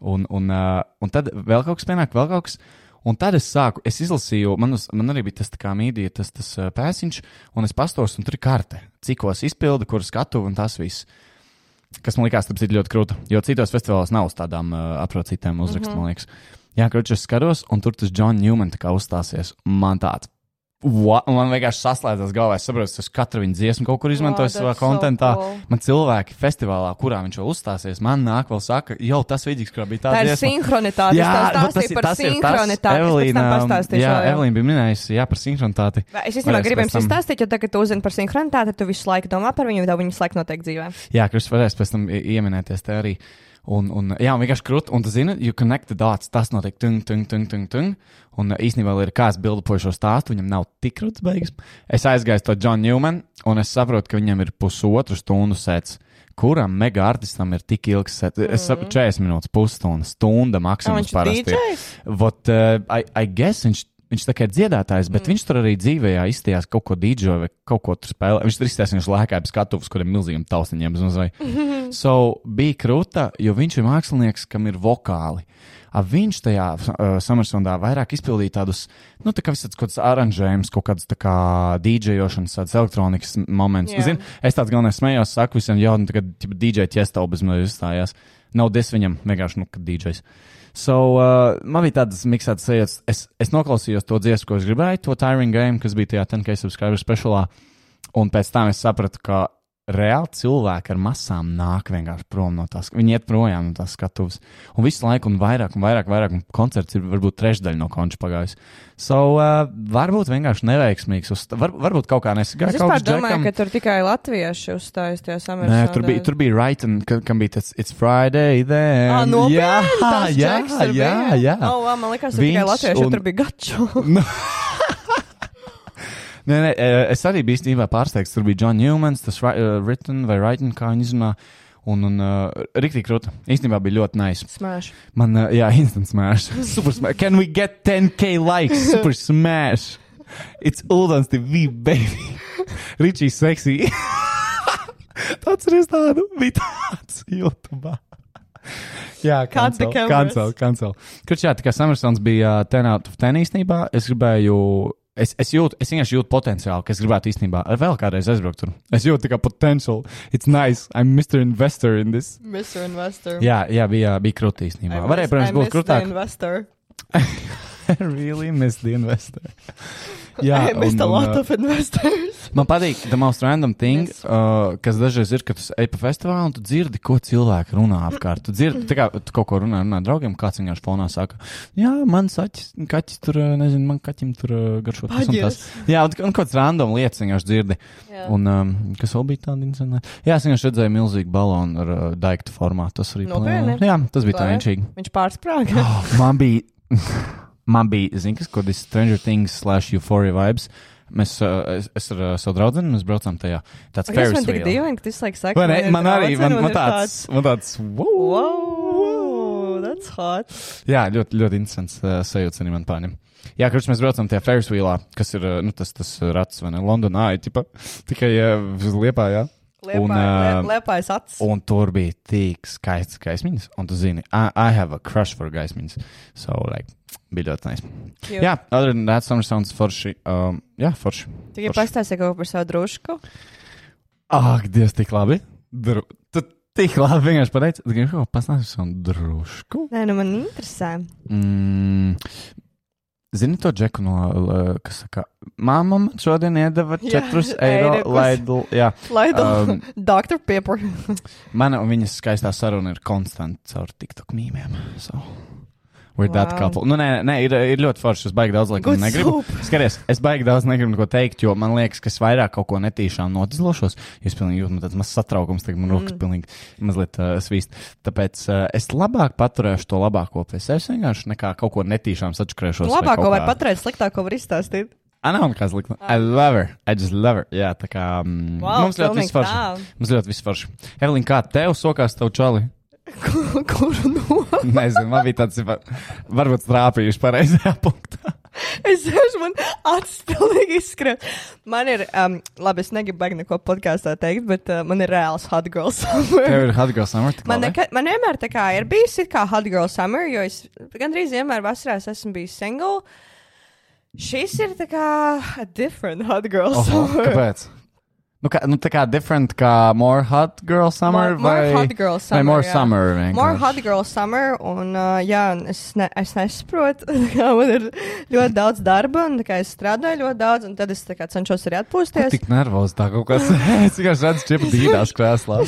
Un, un, uh, un tad vēl kaut kas pienāk, vēl kaut kas, Un tad es sāku, es izlasīju, man, uz, man arī bija tas tā kā mīdija, tas, tas uh, pēciņš, un es pastos, un tur ir karte, cikos izpilda, kur skatu, un tas viss. Kas man likās, tas ir ļoti krūti. Jo citos festivālos nav uz tādām uh, aprocītēm uzrakstiem, mm -hmm. man liekas. Jā, es skatos, un tur tas John Newman tā kā uzstāsies. Man tāds What? Man vienkārši saslēdzās galvā. Es saprotu, ka katru viņa dziesmu kaut kur izmantoju Wow, savā that's so kontentā. cool. Man cilvēki festivālā, kurā viņš vēl uzstāsies, man nāk vēl saka, jau tas vidīgs, kurā bija tā Tā ir dziesma. sinhronitāte. Jā, vot tas stāstīja par sinhronitāti. Pēc tam pastāstīšu. jā. Evelīna bija minējusi, jā, par sinhronitāti. Es īstenībā gribu jums izstāstīt, jo tagad tu uzzini par sinhronitāti, tu visu laiku domā par viņu, tev viņas laiku noteikti dzīvē. Jā, kurš varēs pēc tam ieminēties te arī. Un, un, jā, un vienkārši krūt, un tu zini, you connect the dots, tas notiek tung, tung, tung, tung, tung. Un uh, īstenībā vēl ir kāds bildupoju šo stāstu, viņam nav tik krūts beigas. Es aizgāju to John Newman, un es saprotu, ka viņam ir pusotru stundu sets. Kuram mega artistam ir tik ilgs sets? Es saprotu, 40 minūtes, pusstundu, stunda maksimums parasti. Vot, uh, I, I guess viņš, viņš tā kā ir dziedātājs, bet mm. viņš tur arī dzīvē izstījās kaut ko dīdžoju vai kaut ko tur spēlē. Viņš tur izstījās, viņš lēkāja bez skatuves, kuriem milzīgiem taustiņiem bezmazliet. [LAUGHS] so bija krūta, jo viņš ir mākslinieks, kam ir vokāli. A viņš tajā uh, Summersondā vairāk izpildīja tādus, nu, tā kā visāds kaut kāds aranžējums, kaut kāds tā kā dīdžejošanas, tāds elektronikas moments. Jā. Zin, es tāds galvenais smējos, saku visiem, jau, nu, tagad dīdžeja ķestau bezmazliet izstājās. Nav des viņam, vienkārši, nu, kad dīdžejs. So, uh, man bija tādas miksētas sajūtas. Es, es noklausījos to dziesmu, ko es gribēju, to Tyring Game, kas bija tajā 10K subscriber speciālā. Un pēc tam es sapratu, ka reāli cilvēki ar masām nāk vienkārši prom no tās. Viņi iet projām no tās skatuves. Un visu laiku, un vairāk, un vairāk, vairāk un koncerts ir varbūt trešdaļa no konča pagājis. So, uh, varbūt vienkārši neveiksmīgs. Uz, var, varbūt kaut kā Es nesigāja. vispār domāju, ka tur tikai latvieši uzstājas tajā samērā. Nē, tur bija, tur bija Raitan, ka, kam bija tas It's Friday, then. Ah, nopietni? jā, jā, jā, bija? jā. Oh, wow, man liekas, ka tikai latvieši, un- tur bija gaču. [LAUGHS] [LAUGHS] Nē, nē, es arī biju īstenībā pārsteigts. Tur bija John Newmans, tas uh, Ritten vai Raitan, kā viņi izrunā. Un, un uh, rīktīgi krūta. Īstenībā bija ļoti nice. Smēš. Man, uh, jā, instant smash. [LAUGHS] Super smash. Can we get 10k likes? Super smash. It's old on TV, baby. [LAUGHS] Richie sexy. [LAUGHS] Atceries tādu, bija tāds YouTube. Jā, cancel, cancel, cancel. Kurš jā, tā kā Summersons bija uh, 10 out of 10 īstenībā, es gribēju, es, es jūtu, es vienkārši jūtu potenciālu, ka es gribētu īstenībā vēl kādreiz aizbraukt tur. Es jūtu kā potential. It's nice. I'm Mr. Investor in this. Mr. Investor. Jā, jā bija, bija krūti īstenībā. Varēja, protams, būt krūtāk. Investor. [LAUGHS] [LAUGHS] really missed the investor. Jā, I missed a un, lot uh, of investors. [LAUGHS] Man patīk the most random thing, Yes. uh, kas dažreiz ir, kad tu ej pa festivālu un tu dzirdi, ko cilvēki runā apkārt. Tu dzirdi, tā kā tu kaut ko runā, runā draugiem, kāds vienkārši fonā saka, jā, man saķis, kaķis tur, uh, nezinu, man kaķim tur uh, garšo tas un tas. Jā, un, un kaut kāds random lietas vienkārši dzirdi. Jā. Un um, kas vēl bija tāda interesanta? Jā, es vienkārši redzēju milzīgu balonu ar uh, daiktu formātu. Tas arī Nopietni? Jā, tas bija tā Vai? vienšīgi. Viņš pārsprāga. Man bija, [LAUGHS] man bija, zini, kas, kur tas Stranger Things slash Euphoria vibes. Mēs, uh, es, es ar uh, savu draugu mēs braucām tajā. Tāds Tas man tik wheel. dīvaini, ka tas laiks saka. Vai ne? ir Man arī, man, man ir tāds, man tāds, wow. Wow, that's hot. Jā, ļoti, ļoti interesants uh, sajūta arī man pārņem. Jā, kurš mēs braucam tajā Ferris wheelā, kas ir, uh, nu, tas, tas rats, vai ne, Londonā, ir tikai uh, liepā, jā. Un, uh, Liepājas acis. Un tur bija tik skaists gaismiņas, un tu zini, I, I have a crush for gaismiņas. So, like, bija ļoti nice. Jā, other than that, summer sounds forši. Um, jā, forši. Tikai pastāstīja kaut ko par savu drušku. Ak, Dievs, tik labi. Dru... Tu tik labi vienkārši pateici. Kaut ko pastāstīt par savu drušku? Nē, nu man interesē. Mm. Zini to džeku no, uh, kas saka, māma man šodien iedeva Jā, 4 eiro, lai, tu, Um, [LAUGHS] Dr. Pepper. Mana un viņas skaistā saruna ir konstanta caur TikTok mīmēm. So. We're wow. that couple. Nu, nē, nē ir, ir ļoti forši. Es baigi daudz Good negribu. soup. Skaties, es baigi daudz negribu neko teikt, jo man liekas, ka es vairāk kaut ko netīšām nodizlošos. Jūs pilnīgi jūtat, man tāds mazs satraukums, tagad man rokas Mm. pilnīgi mazliet uh, svīst. Tāpēc uh, es labāk paturēšu to labāko pie sevis vienkārši nekā kaut ko netīšām sačakrēšos. vai Labāko var kā- paturēt, sliktāko var izstāstīt. Ah, nav nekāds likums. I love her. I just love her. Jā, tā kā mm, Wow, mums ļoti viss forši. Mums ļoti viss forši. Evelīna, kā tev sokās tavu čali? Ku- Kuru no? Nezinu, man bija tāds, va- varbūt strāpījuši pareizajā punktā. Es sēžu, man pilnīgi izskrien. Man ir, um, labi, es negribu baigt neko podkāstā teikt, bet uh, man ir reāls hot girl summer. Tev ir Hot Girl Summer. Man, nekad, man vienmēr tā kā ir bijis kā hot girl summer, jo es gandrīz vienmēr vasarās esmu bijis single. Šis ir tā kā different hot girl Oho, summer. kāpēc? Nu, kā, nu, tā kā different, kā more hot girl summer More, more vai, hot girl summer. more jā. summer vienkārši? More hot girl summer, un uh, jā, es, ne, es nesaprotu, [LAUGHS] kā man ir ļoti daudz darba, un tā kā es strādāju ļoti daudz, un tad es tā kā cenšos arī atpūsties. Tik nervozs tā kaut kas. [LAUGHS] es tikai redzu, čipu dīdās krēslā.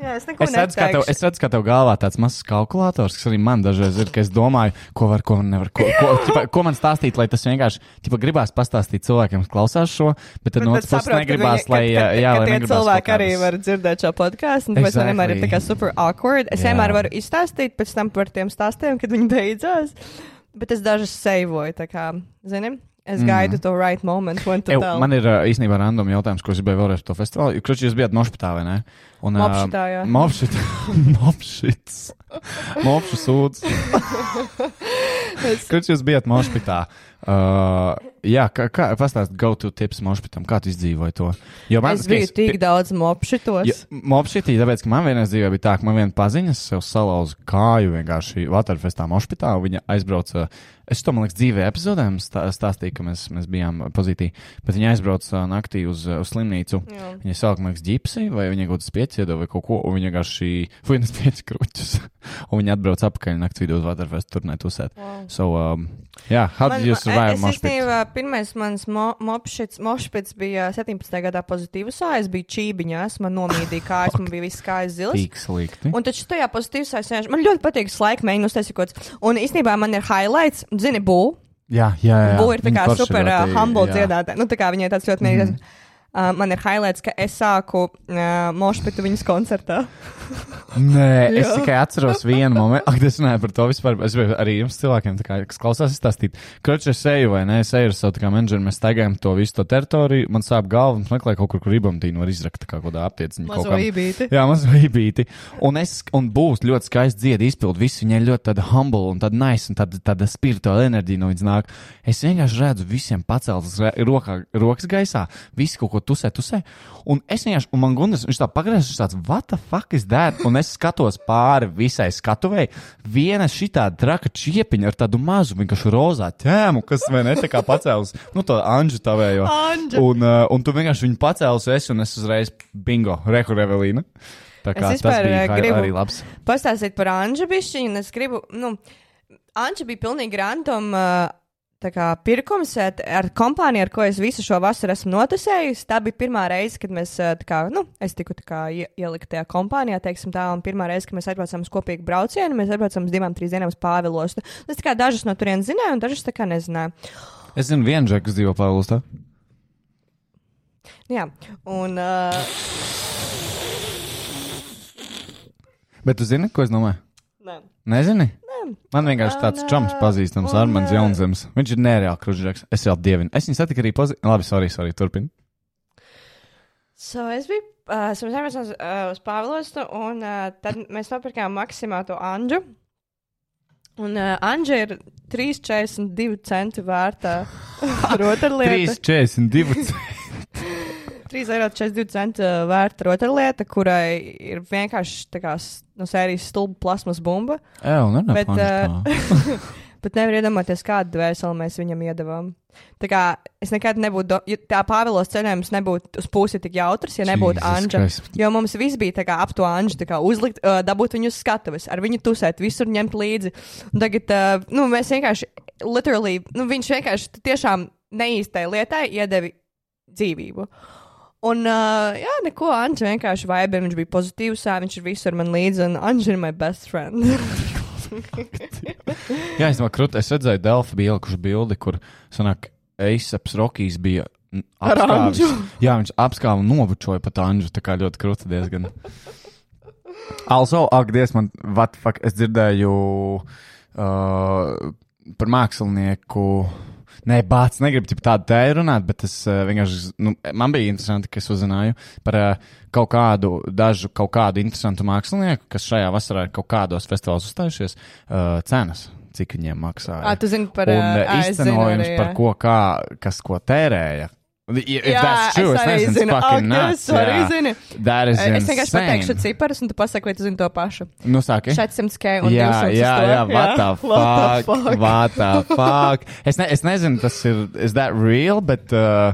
Jā, es Es redzu, tev, es redzu, kā tev galvā tāds mazs kalkulators, kas arī man dažreiz ir, ka es domāju, ko var, ko nevar, ko, ko, ķipa, ko man stāstīt, lai tas vienkārši, ķipa, gribās pastāstīt cilvēkiem, kas klausās šo, bet tad no otras puses ka negribās, viņi- lai, ka, ka, jā, ka lai tie cilvēki arī var dzirdēt šo podkāstu, un tāpēc man vienmēr ir tā kā Exactly. super awkward. Es Jā. vienmēr varu izstāstīt pēc tam par tiem stāstiem, kad viņi beidzās, bet es dažas seivoju, tā kā, zini, es gaidu to right moment, when to Mm. Ew, tell. man ir īstenībā random jautājums, ko es gribēju vēlreiz par to festivālu. Jo, [LAUGHS] [LAUGHS] Kruči, jūs bijat Mošpitā, vai ne? Un, Mopšitā, jā. Mopšit. Mopšits. Mopšu sūds. Kruči, jūs bijat Mošpitā. Uh, jā, kā, kā pastāst go to tips Mošpitam, kā tu izdzīvoji to? Jo Es biju tik daudz mopšitos. Ja, Mopšitī, tāpēc, ka man vienreiz dzīvē bija tā, ka man viena paziņas sev salauza kāju vienkārši Waterfestā Mošpitā, un viņa aizbrauca, es to, man liekas, dzīvē epizodē stāstīju, ka mēs, mēs bijām pozitīvi, bet viņa aizbrauca naktī uz, uz slimnīcu. Jā. Viņa sāk, man liekas, ģipsi, vai viņa kaut kāds spieķi iedeva vai kaut ko, un viņa vienkārši fuinas spieķi kruķus. [LAUGHS] un viņa atbrauca apakaļ nakts vidū uz Waterfest turnēt uzsēt. Wow. So, um, jā, how did you survive es Mošpit? īstenībā pirmais mans mo, mopšits, mošpits bija 17. gadā pozitīvs, es biju čībiņās, man nomīdīja kājas, man bija viss kājas zils. Tīk slikti. Un taču tajā pozitīvā sēž. Man ļoti patīk slaika kaut ko. Un īstenībā man ir highlights, zini, bū. Jā, jā, jā. Bū ir tā kā super uh, humble dziedātāja. Nu, tā kā viņai tāds ļoti mīļš. Mm. Uh, man ir highlights, ka es sāku uh, mošpitu viņas koncertā. Nē, [LAUGHS] es tikai atceros vienu momentu, kad es runāju par to vispār. Es gribēju arī jums, cilvēkiem, kā, kas klausās, izstāstīt, kurš es eju vai nē, es eju ar savu menedžeru, mēs staigājam to visu to teritoriju. Man sāp galva, mums meklē kaut kur, kur ribamtīnu var izrakt, kā kaut kādā aptieciņā. Mazo ībīti. Jā, mazo ībīti. Un es, un būs ļoti skaisti dziedi izpildu, visi viņai ļoti tāda humble un tāda nice un tāda, tāda spirituāla enerģija no viņas nāk. Es vienkārši redzu visiem paceltas rokas gaisā, visi kaut ko tusē, tusē. Un es vienkārši, un man gundas, viņš tā pagriezās, viņš tāds, what the fuck is that? Un es skatos pāri visai skatuvēji, viena šitā traka čiepiņa ar tādu mazu, vienkārši rozā ķēmu, kas vai ne tā kā pacēlus, nu to anģu tavējo. Anģa. Un, uh, un tu vienkārši viņu pacēlus esi, un es uzreiz bingo, rehu revelīna. Tā kā Es tas vispār, bija eh, hai- gribu- arī labs. Pastāstīt par Anģu bišķiņu, un es gribu, nu, Anģa bija pilnīgi random. Uh, pirkums eh, ar kompāniju, ar ko es visu šo vasaru esmu notasējis, tā bija pirmā reize, kad mēs, eh, kā, nu, es tiku kā ie- ielikt tajā kompānijā, teiksim tā, un pirmā reize, kad mēs atbraucām uz kopīgu braucienu, mēs atbraucām uz divām, trīs dienām uz Pāvilostu. Es tā kā dažas no turienes zināju, un dažas tā kā nezināju. Es zinu, vienu džeku, kas dzīvo Pāvilostā. Jā, un uh, Bet tu zini, ko es domāju? nē. Nezini? Man vienkārši tāds čoms pazīstams, Armāns Jaunzems. Viņš ir nereāli kruģis. Es jau dievinu. Es viņu satiku arī pazīstams. Labi, sorry, sorry, turpini. So es biju, uh, biju uz, uh, uz Pāvilostu, un uh, tad mēs nopirkām maksimā to Anģu. Un uh, Anģa ir 3,42 centi vērtā [LAUGHS] rotaļlieta. 3,42. 3,42 centi uh, vērta rotaļlieta, kurai ir vienkārši kā no sērijas stulba plasmas bumba. Jā, un Bet, ar uh, [LAUGHS] Bet nevar iedomāties, kādu dvēseli mēs viņam iedavām. Tā kā es nekad nebūtu, do- ja tā Pāvilos ceļojums nebūtu uz pusi tik jautrs, ja nebūtu Anģa. Jo mums viss bija kā ap to Anģu, tā kā uzlikt, uh, dabūt viņu uz skatuves, ar viņu tusēt, visur ņemt līdzi. Un tagad, uh, nu, mēs vienkārši, literally, nu, viņš vienkārši tiešām neīstai lietai iedevi dzīvību. Un, uh, jā, neko, Anģa vienkārši vaibē, viņš bija pozitīvs, viņš ir visur man līdzi, un Anģa ir my best friend. Jā, es domāju, krūt, es redzēju, Delfa bija ielikuši bildi, kur, sanāk, Eisaps Rokijs bija Ar apskāvis. Jā, viņš apskāva un nobučoja pat Anģu, tā kā ļoti krūti diezgan. Also, ak, Dievs, man, what fuck, es dzirdēju uh, par mākslinieku. Nē, bācis, negribu tādu tēju runāt, bet es uh, vienkārši, nu, man bija interesanti, ka es uzzināju par uh, kaut kādu, dažu kaut kādu interesantu mākslinieku, kas šajā vasarā ir kaut kādos festivālos uzstājušies, uh, cenas, cik viņiem maksāja. Ā, tu zini par, uh, izcenojums arī, par jā. ko, kā, kas ko tērēja. If Jā, that's true, es es nezinu, fucking nuts. arī jā. zinu. That is Es vienkārši pateikšu insane. ciparus, un tu pasaki, vai tu zini to pašu. Nu, sāki. 400 k un Jā, 200 jā, jā, what the fuck, what the [LAUGHS] fuck. Es, ne, es nezinu, tas ir, is that real, bet uh,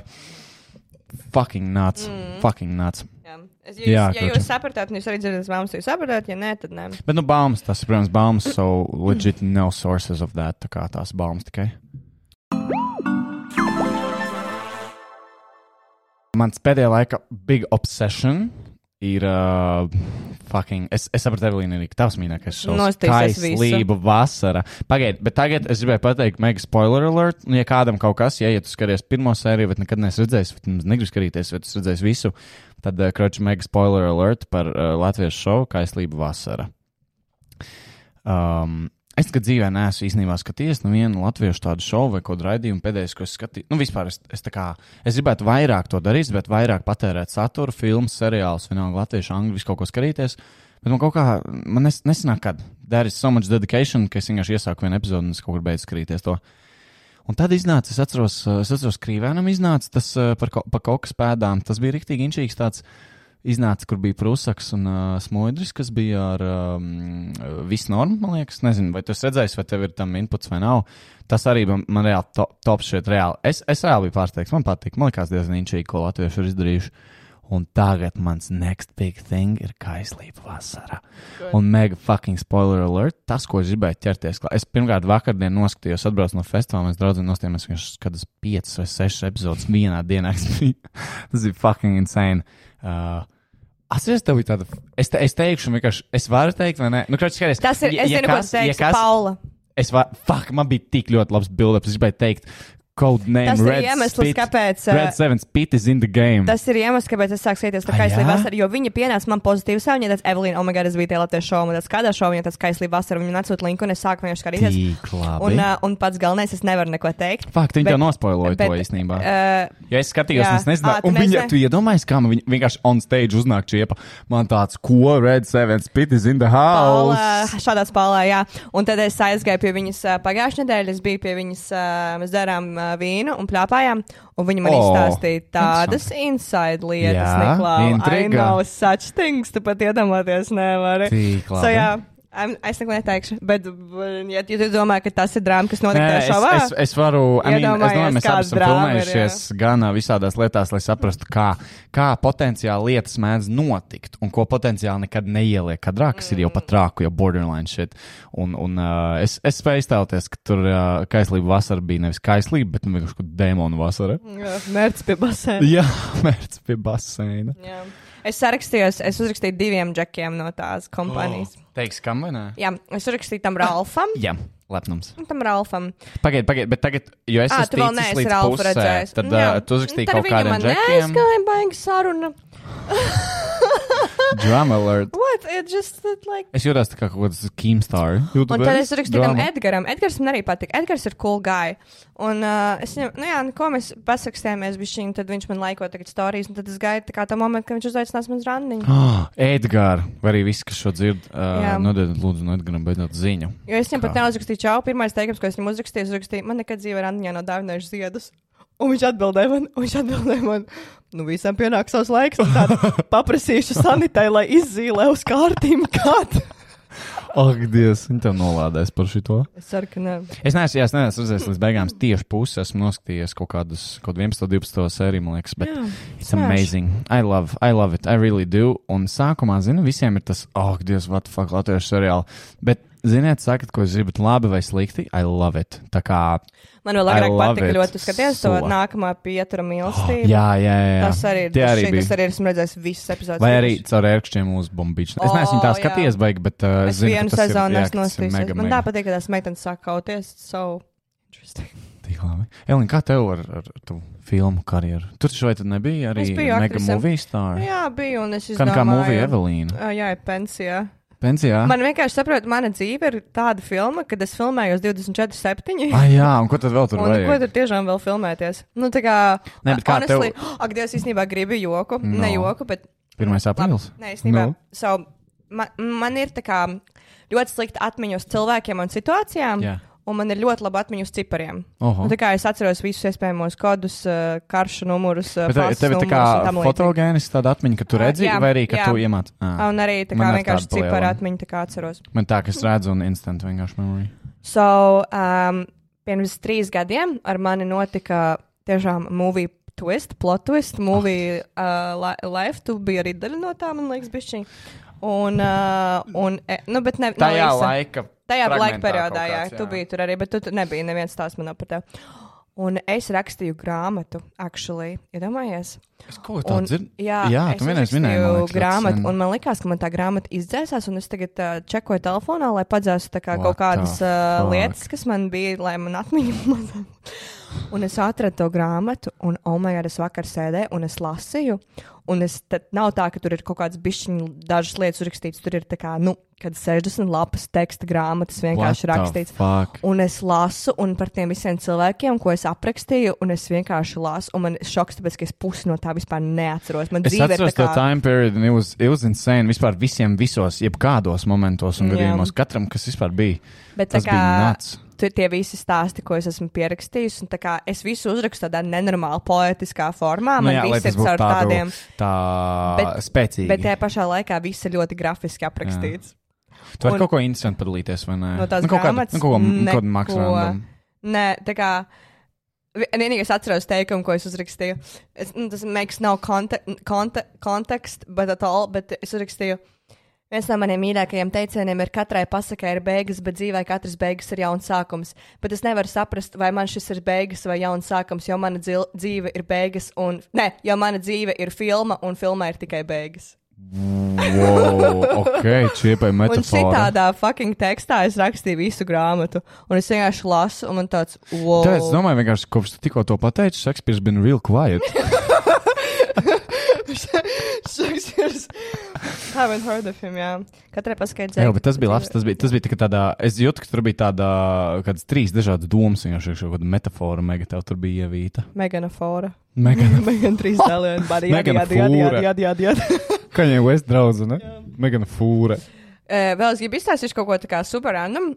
fucking nuts, mm. fucking nuts. Jā. Es, ja, Jā, ja kroči. jūs sapratāt, jūs arī dzirdat baumas, jūs sapratāt, ja nē, tad nē. Bet, nu, baumas, tas, protams, baumas, so legit no sources of that, tā kā tās baumas tikai. Mans pēdējā laika big obsession ir uh, fucking. Es, es sapratu, Evelīna, arī tavs mīļākais šovs. Nostīsies visu. Kaislība vasara. Pagaidiet, bet tagad es gribēju pateikt, mega spoiler alert. Un, ja kādam kaut kas, ja, ja tu skaties pirmo sēriju, bet nekad neesi redzējis, vai tu negribi skatīties, vai tu esi redzējis visu, tad uh, kroči mega spoiler alert par uh, Latvijas šovu Kaislība vasara. Um, es nekad dzīvē neesmu īstenībā skatījies nevienu latviešu tādu šovu vai kādu raidījumu pēdējais, ko es skatīju. Nu, vispār es, es, kā, es gribētu vairāk to darīt, bet vairāk patērēt saturu, filmas, seriālus, vienalga latviešu, angļu, visu kaut ko skatīties. Bet man kaut kā, man nes, nesanāk, kad there is so much dedication, ka es vienkārši iesāku vienu epizodi un es kaut kur beidzu skatīties to. Un tad iznāca, es atceros, uh, es atceros Krīvēnam iznāca tas uh, par, ko, par kaut kas pēdām. Tas bija rīktīgi inčīgs tāds. Iznāca, kur bija Prūsakas un uh, Smodris, kas bija ar um, visu normu, man liekas. Nezinu, vai tu esi redzējis, vai tev ir tam inputs vai nav. Tas arī man, man reāli to, top šeit reāli. Es, es reāli biju pārsteigts, man patīk. Man liekas diezgan inčīgi, ko latvieši ir izdarījuši. Un tagad mans next big thing ir kaislība vasara. Un mega fucking spoiler alert. Tas, ko es gribēju ķerties klāt. Es pirmkārt vakardien noskatījos, atbraucu no festivāla. Mēs draudzīgi nostājāmies vienkārši skatas 5 vai 6 epizodes vienā dienā. [LAUGHS] Tas bija fucking insane. Uh, Atceries, tev bija tāda. Es, te, es teikšu, vienkārši. Es varu teikt, vai nē? Nu, kroči, skaties. Tas ir, es zinu, ko tas teiks, Paula. Es varu, fuck, man bija tik ļoti labs build-up. Es gribēju teikt, code name Tas ir Red iemesls, Spit. kāpēc, uh, Red 7 Spit is in the game. Tas ir iemesls, kāpēc es sāku skatīties tā Ah, kaislība jā? vasara, jo viņa pienāca man pozitīvi savu, viņa tāds Evelīna, oh my god, es biju tajā Latvijas šovā, un tāds kādā šovā viņa tāds kaislība vasara, viņa atsūta linku, un es sāku vienkārši skatīties. Un, uh, un pats galvenais, es nevaru neko teikt. Fakt, bet- tev nospoiloja to bet, īstenībā. Uh, Ja es skatījos, jā. es nezināju, un viņa, nezināji? tu iedomājies, kā man viņa vienkārši on stage uznāk čiepa. Man tāds, ko Red 7 Spit is in the house. Paula, šādā spēlē, jā. Un tad es aizgāju pie viņas pagājušajā nedēļā. Es biju pie viņas, mēs darām ā, vīnu un plāpājām. Un viņa man O, izstāstīja tādas inside lietas, Jā, Niklā. I know such things, tu pat iedomāties nevari. Labi. So, jā. Es neko neteikšu, bet, b- ja, ja tu domā, ka tas ir drāma, kas notiek tajā es, šovā, es, es varu, I mean, es domāju, mēs abi esam drāma ir, filmējušies gan ā, visādās lietās, lai saprastu, kā, kā potenciāli lietas mēdz notikt un ko potenciāli nekad neieliek kadrā, kas ir jau pat trāku, jau borderline shit. Un, un uh, es, es spēju iztēloties, ka tur uh, kaislība vasara bija nevis kaislība, bet nu, vienkārši kaut dēmonu vasara. Jā, mērķis pie basēna. Jā, [LAUGHS] mērķis pie baseina. Jā. Es sarakstījos, es uzrakstīju diviem džekiem no tās kompānijas. Oh. Teiks, kam vai nē? Jā, es uzrakstīju tam Ralfam. Jā, lepnums. Tam Ralfam. Pagaid, pagaid, bet tagad, jo es esmu ticis līdz Ralfu pusē, redzējis. tad uh, tu uzrakstīji kaut viņa kādiem man džekiem. neaizgāja baigi saruna. [LAUGHS] Drama alert. What? It just it, like... Es jūtos kā kaut kāds Keemstar. Un tad es rakstīju tam Edgaram. Edgars man arī patīk. Edgars ir cool guy. Un uh, es viņam, nu jā, nu, ko mēs pasakstījāmies bišķiņ, tad viņš man laiko tagad stāstīs. Un tad es gaidu tā kā tā momentu, kad viņš uzaicinās man uz randiņu. [GASPS] Oh, Edgars, vai arī viss, kas šo dzird, uh, Jā. nododiet lūdzu no Edgaram beidzot ziņu. Jo es viņam pat neuzrakstīju čau. Pirmais teikums, ko es viņam uzrakstīju, uzrakstīju, man nekad dzīvē randiņā nav dāvinājuši ziedus. [LAUGHS] Un viņš atbildēja man, un viņš atbildēja man, nu visam pienāk savs laiks, un tā [LAUGHS] paprasīšu sanitai, lai izzīmē uz kārtīm kādu. [LAUGHS] Ak, Dievs, viņi tev nolādēs par šito. Es ceru, ka nē. Es neesmu, jā, es neesmu redzējis līdz beigām tieši pusi. Esmu noskatījies kaut kādus, kaut 11, 12 sēriju, man liekas, bet Jā, it's smash. amazing. I love, I love it, I really do. Un sākumā, zinu, visiem ir tas, oh, Dievs, what the fuck, latviešu seriāli. Bet, ziniet, sakat, ko jūs gribat, labi vai slikti, I love it. Tā kā, Man vēl agrāk patika it ļoti skaties to so. nākamā pietura mīlestību. jā, jā, jā. jā. Tas arī. Tie arī šī, bija. tas arī esmu redzējis visas epizodes. Vai arī caur ērkšķiem uz bumbīšu. Es neesmu tā jā. skatījies, baigi, bet uh, Es zinu, vienu sezonu esmu nostājis. Man tā patīk, ka tās meitenes sāk kauties. So interesting. Tik labi. Elin, kā tev ar, ar, tavu filmu karjeru? Tur taču vai tad nebija arī biju mega movie star? Jā, bija un es Kā, kā movie izdomāju. Evelīna? Ā, Jā, pensijā. Pensijā? Man vienkārši saprot, mana dzīve ir tāda filma, kad es filmēju uz 24, 7. Ah, jā, un ko tad vēl tur Un ko vajag? tur tiešām vēl filmēties? Nu, tā kā. Nē, bet kā tev- honestly, Ak, Dievs, īstenībā gribu joku. No. Ne joku, bet. 1. aprīlis? Nē, īstenībā. Nu? So, man, man ir tā kā ļoti slikta atmiņa uz cilvēkiem un situācijām. Jā. Un man ir ļoti laba atmiņa uz cipariem. Oho. Un, tā kā es atceros visus iespējamos kodus, uh, karšu numurus, uh, Bet tev, ir tā kā fotogēniska tāda atmiņa, ka tu Ā, redzi, jā, vai arī, ka jā. tu iemāc? Ah. Un arī tā Man kā nav vienkārši ciparu atmiņa, tā kā atceros. Man tā, ka es redzu un instant vienkārši memory. So, um, pirms trīs gadiem ar mani notika tiešām movie twist, plot twist, movie uh, li- life. Tu biji arī daļa no tā, man liekas, bišķiņ. Un, uh, un, e, nu, bet ne, Tajā īsa. laika. Tajā laika periodā, jā, kāds, tu biji tur arī, bet tu, tu nebija neviens stāsts man par tevi. Un es rakstīju grāmatu, actually, iedomājies. Es kaut ko dzirdu. Jā, Jā, es tu vienreiz minēji, liekas, ļoti grāmatu, un man likās, ka man tā grāmata izdzēsās, un es tagad uh, čekoju telefonā, lai padzēstu kā What kaut kādas uh, lietas, kas man bija, lai man atmiņa [LAUGHS] mazāk. Un es atradu to grāmatu, un, oh, my God, es vakar sēdēju, un es lasīju. Un es nav tā, ka tur ir kaut kādas bišķiņas, dažas lietas uzrakstītas. Tur ir tā kā, nu, kad 60 lapas teksta grāmatas vienkārši What rakstīts. Fuck. Un es lasu, un par tiem visiem cilvēkiem, ko es aprakstīju, un es vienkārši lasu, un man ir šoks, tāpēc, ka es pusi no tā vispār neatceros. Man Es atceros tā to kā... time period, un it was, it was insane. Vispār visiem, visos, jebkādos momentos un Jā. gadījumos, katram, kas vispār bija. Bet Tas kā bija nuts. Tur tie visi stāsti, ko es esmu pierakstījis, kā es visu uzrakstu tādā nenormāli poetiskā formā, Nu man jā, viss ir caur tādu- tādiem, Tā Bet- spēcīgi. bet tajā pašā laikā viss ir ļoti grafiski aprakstīts. Tu vari kaut ko interesantu padalīties, vai ne? No tās nu, kaut grāmatas nu, kaut ko, neko. kaut maksimālu. Nē, tā kā. vi- Vienīgais atceros teikumu, ko es uzrakstīju. Es, nu, tas makes no conte conte context, but at all, bet es uzrakstīju. Viens no maniem mīļākajiem teicieniem ir, ka katrai pasakai ir beigas, bet dzīvē katras beigas ir jauns sākums. Bet es nevaru saprast, vai man šis ir beigas vai jauns sākums, jo mana dzīve ir beigas, un ne, jo mana dzīve ir filma, un filmā ir tikai beigas. Wow, ok, čiepai Un metafora. šitādā fucking tekstā es rakstīju visu grāmatu, un es vienkārši lasu, un man tāds, wow. Tāpēc es domāju, vienkārši kopš tu tikko to pateici, Shakespeare's been real quiet. [LAUGHS] Shakespeare's. [LAUGHS] Haven't heard of him, jā. Katrai paskaidrot. Jā, bet tas bija labs. [LAUGHS] Tas bija, tas bija tā tādā, es jūtu, ka tur bija tāda, kādas trīs dažādas domas, vienkārši kaut kāda metafora, mega tev tur bija ievīta. Megana Fora. [LAUGHS] Mega, Megan trīs jā, jā, jā, Fūra. jā, jā, jā, jau es draudzu, ne? Mega fūra. Eh, Vēl es gribu izstāstīt kaut ko tā kā super random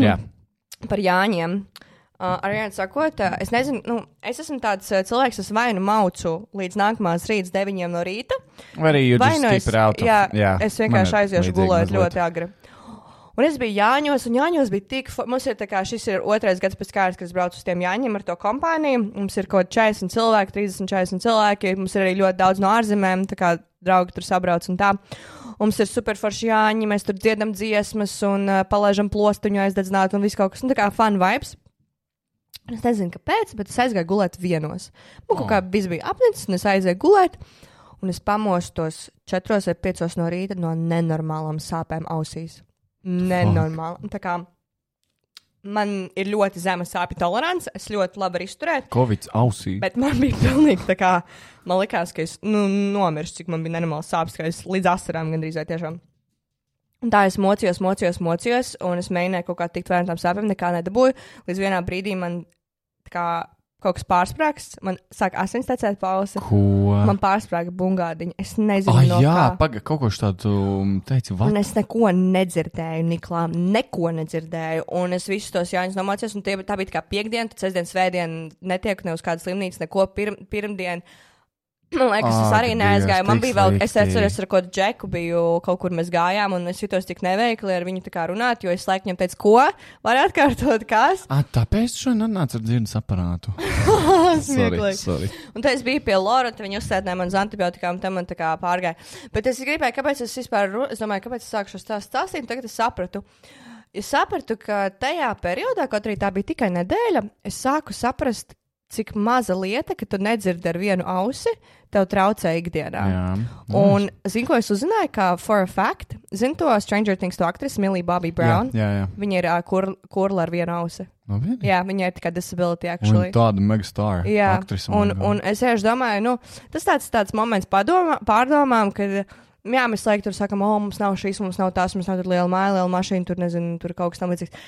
Jā, [CLEARS THROAT] par Jāņiem. Uh, arī viens sakot, uh, es nezinu, nu, es esmu tāds uh, cilvēks, kas vai nu maucu līdz nākamās rītas deviņiem no rīta, vai arī jūs vai nu of- jā, jā, es vienkārši aiziešu gulēt ļoti agri. Un es biju Jāņos, un Jāņos bija tik, mums ir kā šis ir otrais gads pēc kārtas, kad es braucu uz tiem Jāņiem ar to kompāniju. Mums ir kaut kādi 40 cilvēki, 30, 40 cilvēki. Mums ir arī ļoti daudz no ārzemēm, tā kā draugi tur sabrauc un tā. Mums ir superforši Jāņi, mēs tur dziedam dziesmas un uh, palaižam plostuņu aizdedzināt un viss kaut kas. Nu, tā kā fun vibes. Es nezinu, kāpēc, bet es aizgāju gulēt vienos. Man kaut Oh. kā viss bija apnicis, un es aizgāju gulēt. Un es pamostos 4 vai 5 no rīta no nenormālām sāpēm ausīs. Nenormāli. Tā kā man ir ļoti zema sāpju tolerance, es ļoti labi varu izturēt. Covid ausī. Bet man bija pilnīgi tā kā, man likās, ka es nu, nomiršu, cik man bija nenormāls sāpes, ka es līdz asarām gandrīz vai tiešām. Un tā es mocījos, mocījos, mocījos, un es mēģināju kaut kā tikt no tām sāpēm, nekā nedabūju. Līdz vienā brīdī man tā kā kaut kas pārsprāgs, man sāk asins tecēt pauze. Ko? Man pārsprāga bungādiņa. Es nezinu, Ah, no jā, kā. pagaidi, kaut ko tādu um, teici. Un Vat? es neko nedzirdēju, Niklā, neko nedzirdēju. Un es visus tos jāņus nomācījos, un tie, tā bija kā piekdiena, tad sestdien, svētdien netieku ne uz kādas slimnīcas, neko pirm, pirmdien. Man liekas, Ak, arī neaizgāju. Dievs, Man bija vēl, es atceros, ar kādu džeku biju kaut kur mēs gājām, un es jutos tik neveikli ar viņu runāt, jo es laikam viņam teicu, ko? Var atkārtot, kas? Ah, tāpēc šodien atnāca ar dzirdes aparātu. [LAUGHS] Smieklīgi. Un tad es biju pie Lora, tad viņi uzsēdināja man uz antibiotikām, tam man tā kā pārgāja. Bet es gribēju, kāpēc es vispār, es domāju, kāpēc es sāku šo stāstīt, un tagad es sapratu. Es sapratu, ka tajā periodā, kaut arī tā bija tikai nedēļa, es sāku saprast, cik maza lieta, ka tu nedzirdi ar vienu ausi, tev traucē ikdienā. Jā. Un zinu, ko es uzzināju, kā for a fact. Zinu to Stranger Things, to aktrisi Millie Bobby Brown. Jā, jā. jā. Viņa ir uh, kur, kurla ar vienu ausi. Labi. Jā, viņa ir tikai disability Un actually. tāda megastar. Jā, aktrise, un, God. un es vienkārši domāju, nu, tas tāds, tāds moments padomā, pārdomām, kad jā, mēs laikam tur sakām, o, mums nav šīs, mums nav tās, mums nav tur liela māja, liela mašīna, tur nezinu, tur kaut kas tam līdzīgs.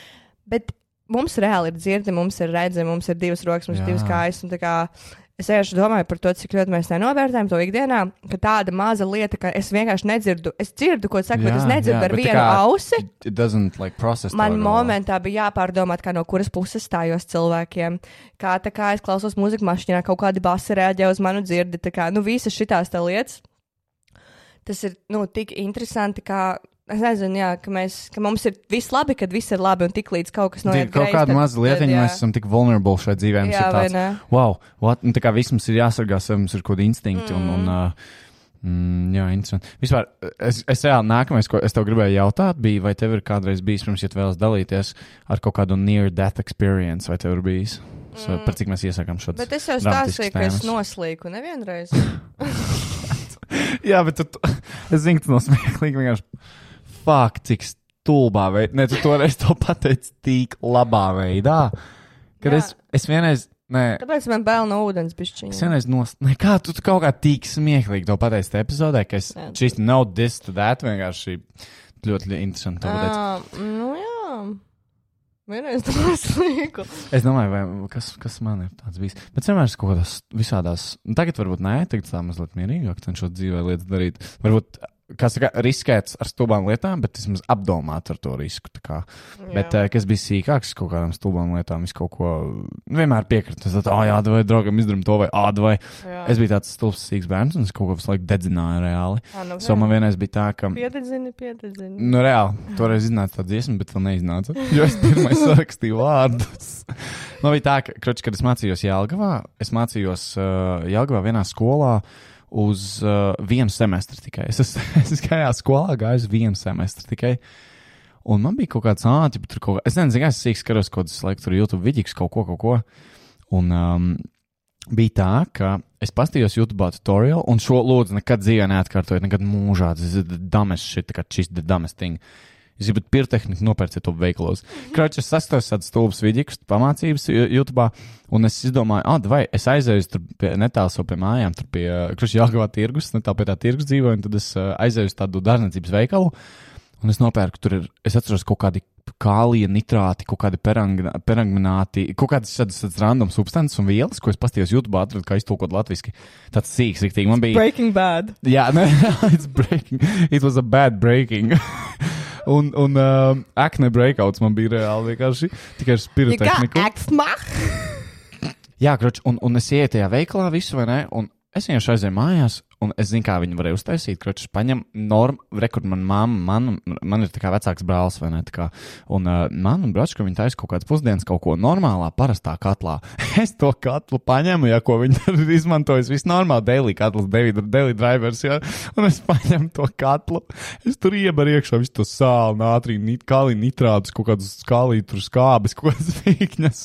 Bet mums reāli ir dzirdi, mums ir redzami, mums ir divas rokas, mums ir Jā. divas kājas. kā Es vienkārši domāju par to, cik ļoti mēs nenovērtējam to ikdienā, ka tāda maza lieta, ka es vienkārši nedzirdu, es dzirdu, ko saka, bet es nedzirdu ar bet tā vienu kā ausi. Like. Man momentā bija jāpārdomā, kā no kuras puses stājos cilvēkiem. Kā tā kā es klausos mūziku mašīnā, kaut kādi basi reaģē uz manu dzirdi. Tā kā, nu, visas šitās tā lietas. Tas ir, nu, tik interesanti, kā, es nezinu, jā, ka, mēs, ka mums ir viss labi, kad viss ir labi, un tik līdz kaut kas Tie noiet Kaut kāda maza lietiņa, mēs esam tik vulnerable šai dzīvē. mums Jā, ir tāds? Wow, what? Nu, tā kā viss mums ir jāsargā mums ir kaut kādi instinkti. Mm. Un, un, uh, mm, jā, interesanti. Vispār, es, es reāli nākamais, ko es tev gribēju jautāt, bija, vai tev ir kādreiz bijis, pirms, ja tu vēlas dalīties ar kaut kādu near-death experience, vai tev ir bijis? So, Mm. par cik mēs iesakām šo Bet es jau stāstīju, ka es noslīku nevienreiz. [LAUGHS] Jā, bet tu, es zinu, tas nav smieklīgi. Vienkārši, fuck, cik stulbā veidā. Nē, tu toreiz to pateici tik labā veidā. Kad Jā. es, es vienreiz, nē, Kāpēc man bail no ūdens es pišķiņa? vienreiz nos... Nē, kā tu, kaut kā tik smieklīgi to pateici tajā epizodē, ka es šīs nav this to that, vienkārši ļoti interesanti to pateici. Uh, nu jā. Vienreiz to noslīku. Es domāju, vai, kas, kas man ir tāds bijis. Bet vienmēr es kaut kādās visādās, nu, tagad varbūt nē, tagad tā mazliet mierīgāk cenšos dzīvē lietas darīt. Varbūt, kā saka, riskēts ar stulbām lietām, bet vismaz apdomāt ar to risku. Bet, uh, kas bija sīkāks kaut kādām stulbām lietām, es kaut ko nu, vienmēr piekrītu. Es domāju, ah, jā, vai draugam izdarām to, vai ādu, vai jā. es biju tāds stulbs, sīks bērns, un es kaut ko visu laiku dedzināju reāli. Ah, nu, So man vienreiz bija tā, ka. Piededzini, piededzini. Nu, reāli, toreiz iznāca tā dziesma, bet vēl neiznāca. Jo es pirmais [LAUGHS] sarakstīju vārdus. Nu, bija tā, ka, kroč, kad es mācījos Jālgavā, es mācījos uh, Jālgavā vienā skolā uz uh, vienu semestri tikai. Es, [LAUGHS] es, es gāju skolā, gāju uz vienu semestri tikai. Un man bija kaut kāds ātri, bet tur kaut kā, es nezinu, es sīk skaros kaut kādas, laikam, tur YouTube vidīgs kaut ko, kaut ko. Un um, bija tā, ka es pastījos YouTube tutorial, un šo lūdzu nekad dzīvē neatkārtojiet, nekad mūžā. Tas ir dames šit, šis dames thing. Jūs gribat pirotehniku, nopērciet to veikalos. Kračs sastāvs tādas stulbas vidīgas pamācības Ju- YouTube, un es izdomāju, ah, vai es aizēju tur netālu pie mājām, tur pie Kruša Jāgavā tirgus, netālu pie tā tirgus dzīvoju, un tad es uh, aizēju uz tādu dārzniecības veikalu, un es nopērku tur, ir, es atceros kaut kādi kālija nitrāti, kaut kādi perangmanāti, kaut kādas tādas random substances un vielas, ko es pastījos YouTube, atradu, kā iztulkot latviski. Tāds sīks, riktīgi. Man bija. Breaking bad. [LAUGHS] Jā, nē, [LAUGHS] it's breaking. It was a bad breaking. [LAUGHS] un un uh, akne breakouts man bija reāli vienkārši tikai ar spirotehniku. Jā, kroč, un, un es ieju tajā veikalā visu, vai ne? Un es vienkārši aizēju mājās, un es zinu, kā viņi varēja uztaisīt. Kroč, paņem normu, rekord man mamma, man, man ir tā kā vecāks brālis, vai ne? Kā, un uh, man un bračka viņi taisa kaut kādas pusdienas, kaut ko normālā, parastā katlā. [LAUGHS] es to katlu paņemu, ja ko viņi ir izmantojis, viss normāli, daily katls, daily drivers, jā. Un es paņemu to katlu, es tur iebaru iekšā visu to sāli, nātrī, nit, kālī nitrātus, kaut kādus skālī, tur skābes, [LAUGHS] kaut kādas vīkņas,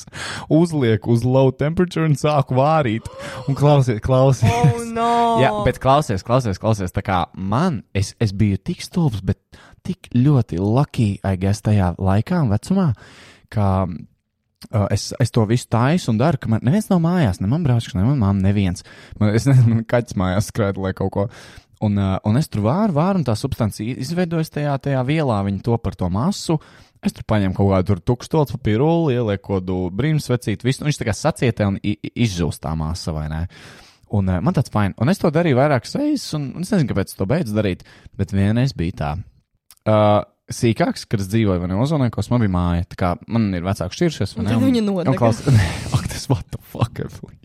uzlieku uz low temperature un sāku vārīt. Un klausies, klausies. Oh, no. [LAUGHS] Jā, bet klausies, klausies, klausies. Tā kā man, es, es biju tik stulbs, bet tik ļoti lucky, I guess, tajā laikā un vecumā, ka uh, es, es to visu taisu un daru, ka man neviens nav mājās, ne man brālis, ne man mamma, neviens. Man, es [LAUGHS] nezinu, man kaķis mājās skrēja, lai kaut ko. Un, uh, un es tur vāru, vāru, un tā substancija izveidojas tajā, tajā vielā, viņi to par to masu. Es tur paņēmu kaut kādu tukštotu papīru, ielieku kaut kādu brīnumsvecītu, visu, un viņš tā kā sacietē un i- i- izžūst tā masa, vai ne? Un uh, man tāds fajn, un es to darīju vairākas reizes, un, un es nezinu, kāpēc to beidzu darīt, bet vienreiz bija tā. Uh, sīkāks, kad es dzīvoju Ozonēkos, man bija māja. Tā kā man ir vecāks šķiršies, viņa nodega. [LAUGHS] Tas what the fuck, Evelīna?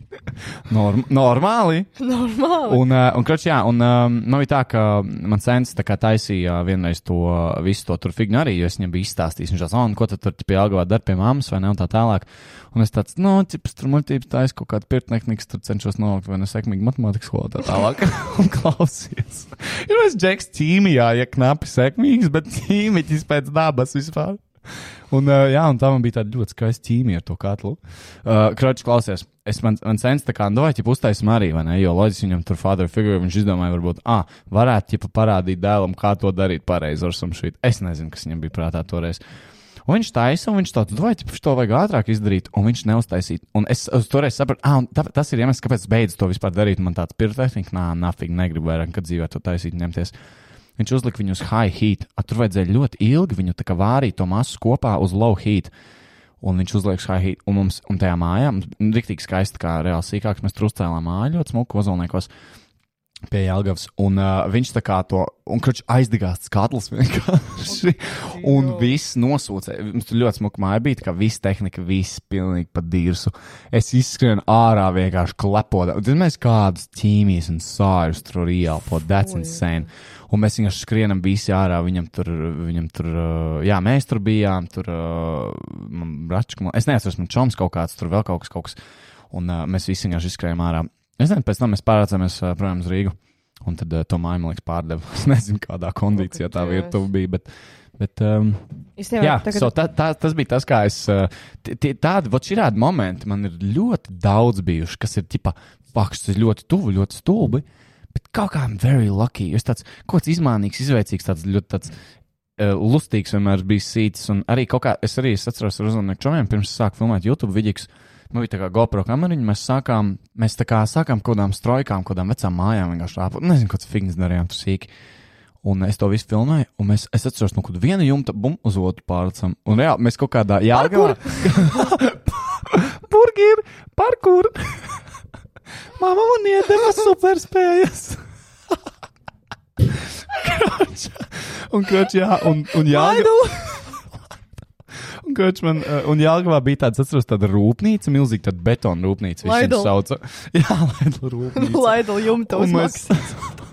Norm normāli. Normāli. Un, uh, un, kroč, jā, un um, man bija tā, ka man sens tā kā taisīja vienreiz to visu to tur figņu arī, jo es viņam biju izstāstījis, viņš tāds, oh, un ko tad tur pie Algavā dar pie mammas vai ne, un tā tālāk. Un es tāds, nu, cips tur muļķības taisa kaut kādu pirtnehnikas, tur cenšos nolikt vai ne sekmīgi matemātikas skolā tā tālāk. [LAUGHS] un klausies. Ir mēs džeks ķīmijā, ja knapi sekmīgs, bet ķīmiķis pēc dabas vispār. [LAUGHS] Un, uh, jā, un tā man bija tāda ļoti skaista ķīmija ar to katlu. Uh, Kroķis, klausies, es man, man sens tā kā, nu, vai ķip uztaisim arī, vai ne? Jo loģiski viņam tur father figure, viņš izdomāja, varbūt, ah, varētu ķipa parādīt dēlam, kā to darīt pareizi ar shit. Es nezinu, kas viņam bija prātā toreiz. Un viņš taisa, un viņš tāds, vai ķip, to vajag ātrāk izdarīt, un viņš neuztaisīja. Un es uz toreiz sapratu, ah, tā, tas ir iemesls, kāpēc es beidzu to vispār darīt. Man tāds pirotehnika, nā, nafīgi negribu vairāk, kad dzīvē to taisīt, ņemties. Viņš uzlika viņu uz high heat. A, tur vajadzēja ļoti ilgi viņu vārīt to masu kopā uz low heat. Un viņš uzliek high heat, un mums, un tajā mājā, mums riktīgi skaisti, kā reāli sīkāks, mēs tur uzcēlām māju ļoti smuku ozolniekos pie Jālgavas. Un uh, viņš tā kā to, aizdegās skatlis vienkārši. [LAUGHS] un viss nosūcēja. Mums tur ļoti smuka māja bija, kā viss tehnika, viss pilnīgi pa dirsu. Es izskrienu ārā vienkārši klepot. Mēs kādus ķīmijas un sārus tur ieelpot, that's insane. Un mēs vienkārši skrienam visi ārā. Viņam tur, viņam tur, uh, jā, mēs tur bijām, tur, uh, bračku, es neatceros, man čoms kaut kāds, tur vēl kaut kas, kaut kas. Un uh, mēs visi vienkārši izskrējām ārā. Es nezinu, pēc tam mēs pārcēlāmies uh, projām uz Rīgu. Un tad uh, to māju, man liekas, pārdeva. [LAUGHS] Es nezinu, kādā kondīcijā tā virtuve bija. Bet, bet, um, jā, tagad- so tā, tā, tas bija tas, kā es. Uh, tādi, vot šī tādi momenti man ir ļoti daudz bijuši, kas ir tipā, ir ļoti tuvu, ļoti stulbi. Bet kaut kā I'm very lucky. Es tāds kaut kāds izmānīgs, izveicīgs, tāds ļoti tāds. Uh, lustīgs vienmēr bija sīts, un arī kaut kā es arī es atceros ar uzmanību čomiem, pirms sāku filmēt YouTube vidīgus. Man bija tā kā GoPro kameriņa, mēs sākām, mēs tā kā sākām kaut kādām strojkām, kaut kādām vecām mājām, vienkārši āpot. Nezinu, kāds fignis darījām tur sīki. Un es to visu filmēju, un mēs, es atceros, no kur viena jumta bum uz otru pārcam. Un reāli mēs kaut kādā jāgāvā. Burgeri, parkur! [LAUGHS] Māma man iedeva superspējas! Kroč. un kroč, jā, un, un jāgāvā. Un, Koč, man, un Jālgavā bija tāds, atceros, tāda rūpnīca, milzīga tāda betona rūpnīca. Lidl. sauca. Jā, Laidla rūpnīca. Laidla jumta Un mēs, uzmaksā.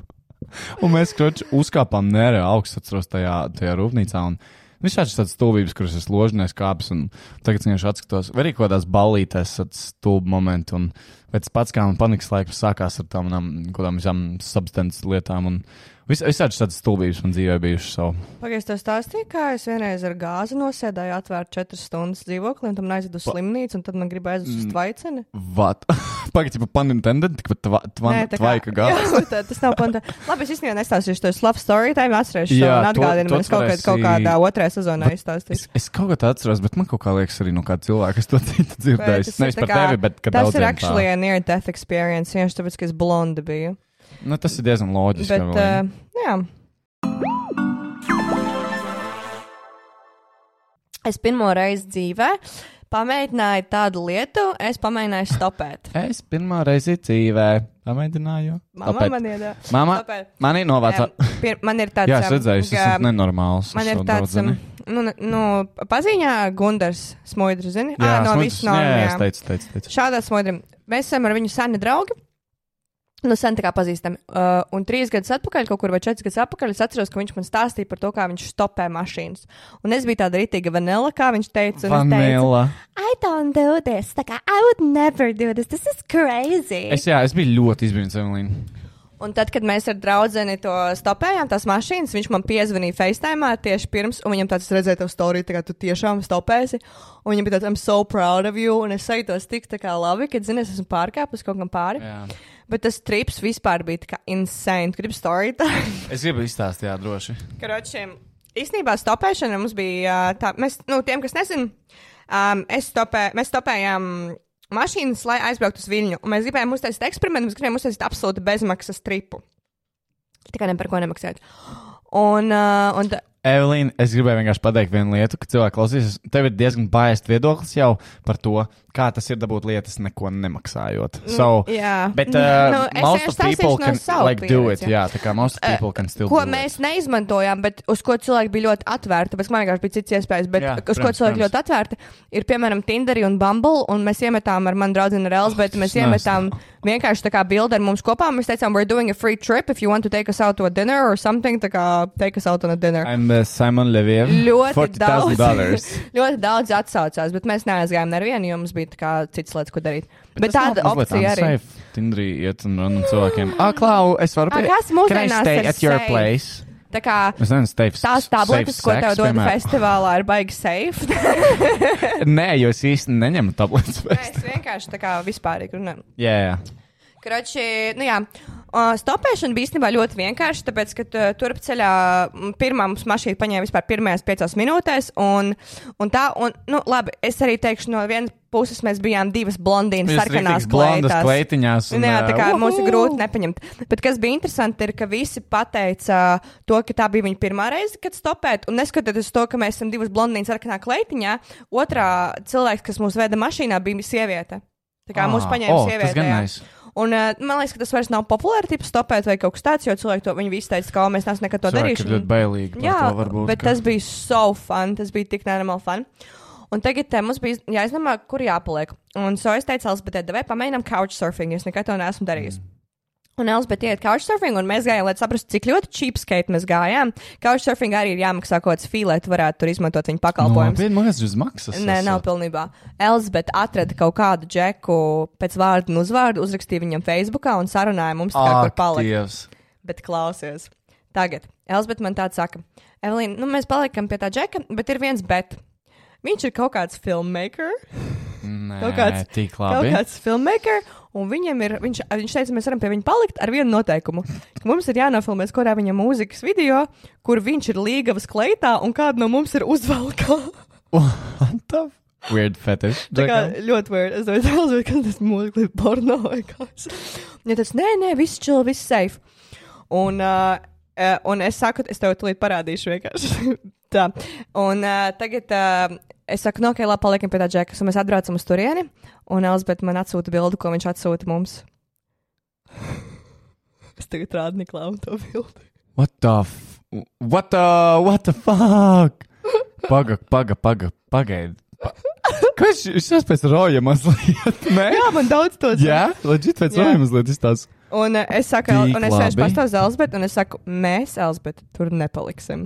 un mēs kroč, uzkāpām nereāli augstu, atceros, tajā, tajā rūpnīcā. Un visādi tādas stulbības, kuras es ložinēs kāpes, un tagad vienkārši atskatos, vai arī kaut kādās ballītēs, tāds stulbi momenti. Un pēc pats kā man panikas laiks sākās ar tām manām kaut kādām substances lietām. Un vis, visādi tādas stulbības man dzīvē bijušas. So. Pagaidzi, tev stāstīja, kā es vienreiz ar gāzi nosēdāju, atvēru četras stundas dzīvokli, un tam aizvedu uz slimnīcu, un tad man gribēja aizvest Mm. uz tvaiceni. Vat? [LAUGHS] Pagaidzi, pa panintendent, tā kā- tvaika gāzi. [LAUGHS] Jā, tā- tas nav panta. Labi, es īstenībā nestāstīšu to slavu story time, atcerēšu to Jā, un atgādinu, man es kaut, varēsi- kaut kādā otrajā sezonā Es, izstāstīšu. es kaut ko tādu atceros, bet man kaut kā liekas arī no kāda cilvēka, es to [LAUGHS] dzirdēju. tas ir Nevis tā par kā- tevi, bet kad Tas ir tā. actually a near death experience, vienkārši tāpēc, ka es blonda biju. Nu, tas ir diezgan loģiski. Bet, uh, jā. Es pirmo reizi dzīvē pamēģināju tādu lietu, es pamēģināju stopēt. [LAUGHS] Es pirmā reizi dzīvē pamēģināju. Tāpēc- man iedeva. Mama, Stopēt. man ir novāca. Pir, man ir tāds. Jā, es redzēju, ka esmu nenormāls. Man ir tāds, um, nu, nu, paziņā Gundars Smoidrs, zini? Jā, Ā, no Jā, jā, jā. es teicu, teicu, teicu. Šādā Smoidrim. Mēs esam ar viņu seni draugi. Nu, sen tā kā pazīstami. Uh, un trīs gadus atpakaļ, kaut kur vai četrus gadus atpakaļ, es atceros, ka viņš man stāstīja par to, kā viņš stopē mašīnas. Un es biju tāda rītīga vanila, kā viņš teica. Vanila. I don't do this. Tā kā I would never do this. This is crazy. Es, jā, es biju ļoti izbrīnīts, Evelīna. Un tad, kad mēs ar draugu to stopējām, tās mašīnas, viņš man piezvanīja FaceTime tieši pirms, un viņam tāds redzēja, tā storija, tā kā tu tiešām stopēsi. Un viņam bija tāds, I'm so proud of you, un es sajūtos tik tā kā labi, kad, zini, es esmu pārkāpus kaut kam pāri. Jā. Bet tas trips vispār bija tā kā insane. Gribu story tā. [LAUGHS] Es gribu izstāstīt, jā, droši. Karočiem, īstenībā stopēšana mums bija ā, tā, mēs, nu, tiem, kas nezin, um, es stopē, mēs stopējām mašīnas, lai aizbrauktu uz Viļņu. Un mēs gribējām uztaisīt eksperimentu, mēs gribējām uztaisīt absolūti bezmaksas tripu. Tā kā ne par ko nemaksāt. Un, uh, un Evelīna, es gribēju vienkārši pateikt vienu lietu, ka cilvēki klausīs. Tev ir diezgan biased viedoklis jau par to, kā tas ir dabūt lietas neko nemaksājot. So, jā. bet uh, Nu, es most of people no can savu like do it. Jā, tā kā most people can still ko mēs it. neizmantojām, bet uz ko cilvēki bija ļoti atvērti. Tāpēc man vienkārši bija cits iespējas, bet Jā, uz ko protams, cilvēki protams. ļoti atvērti ir, piemēram, Tinder un Bumble. Un mēs iemetām ar manu draugu Elzbietu, mēs tas iemetām vienkārši tā kā bildi ar mums kopā. Mēs teicām, we're doing a free trip if you want to take us out to a dinner or something. Tā kā take us out on a dinner. I'm uh, Simon Levier. Ļoti daudz, [LAUGHS] ļoti daudz atsaucās, bet mēs neaizgājām nevienu, jo mums bija kā cits lietas, ko darīt. Bet, bet tāda opcija arī. unsafe. Tindrī iet un run un cilvēkiem. Ah, Klau, es varu pie... kas mūsdienās ir safe? Tā kā nezinu, safe. tās tabletes, ko safe tev dod festivālā, ir baigi safe. [LAUGHS] Nē, jo es īsti neņemu tabletes. Nē, es vienkārši tā kā vispārīgi runāju. Jā, jā. Kroči, nu jā, Uh, stopēšana bija īstenībā ļoti vienkārša, tāpēc, ka uh, tur pa ceļā m, pirmā mums mašīna paņēma vispār pirmajās piecās minūtēs. Un, un tā, un, nu, labi, es arī teikšu, no vienas puses mēs bijām divas blondīnas, sarkanās kleitiņās. Un, Jā, tā kā uh, mums ir uhu! grūti nepaņemt. Bet kas bija interesanti, ir, ka visi pateica to, ka tā bija viņa pirmā reize, kad stopēt. Un neskatoties to, ka mēs esam divas blondīnas sarkanā kleitiņā, otrā cilvēks, kas mūs veda mašīnā, bija sieviete. Tā kā mūs Ah, paņēma o, tas sieviete. Un, uh, man liekas, ka tas vairs nav populāri, tipu stopēt vai kaut kas tāds, jo cilvēki to viņi visi teica, ka "O, mēs neesam nekad to darījuši. ir ļoti bailīgi. Jā, varbūt, bet ka- tas bija so fun. Tas bija tik nenormāli fun. Un tagad uh, mums bija jāizdomā, kur jāpaliek. Un so es teicu, Elspētē, vai pamēģinām couchsurfing. Es nekad to neesmu darījis. Mm. Un Elspēta iet couchsurfing, un mēs gājām, lai saprastu, cik ļoti cheapskate mēs gājām. Couchsurfing arī ir jāmaksā kaut kāds fee, lai tu varētu tur izmantot viņu pakalpojumus. Man liekas, uz maksas. Nē, nav esat. pilnībā. Elzbieta atrada kaut kādu džeku pēc vārdu un uzvārdu, uzrakstīja viņam Facebookā un sarunāja mums, kā kur Ak, palikt. Dievs. Bet klausies, tagad Elzbieta man tāds saka, Evelīna, nu mēs paliekam pie tā džeka, bet ir viens bet. Viņš ir kaut kāds filmmaker, Nē, kaut kāds, kaut kāds filmmaker, un viņam ir, viņš, viņš teica, mēs varam pie viņa palikt ar vienu noteikumu, ka mums ir jānofilmē skorā viņa mūzikas video, kur viņš ir līgavas kleitā un kāda no mums ir uzvalkā. [LAUGHS] Weird fetish. Tā kā ļoti weird. Es domāju, ka tas ir mūzika, porno vai kas. Ja tas, nē, nē, viss chill, viss safe. Un, uh, uh, un es saku, es tev tulīt parādīšu vienkārši. [LAUGHS] tā. Un uh, tagad uh, es saku, no, ok, labi, paliekam pie tā džeka. Un mēs atbraucam uz turieni. Un Elzbieta man atsūta bildi, ko viņš atsūta mums. [LAUGHS] es tagad rādu Niklaumu to bildi. What the f... What the... What the fuck? Paga, paga, paga, pagaidi. Pa... Kas šis pēc roja mazliet? [LAUGHS] Nē? Jā, man daudz to Jā, leģit pēc Jā. roja mazliet izstāst. Un uh, es saku, Tik un es vienkārši pastāvu uz Elzbietu, un es saku, mēs, Elzbieta, tur nepaliksim.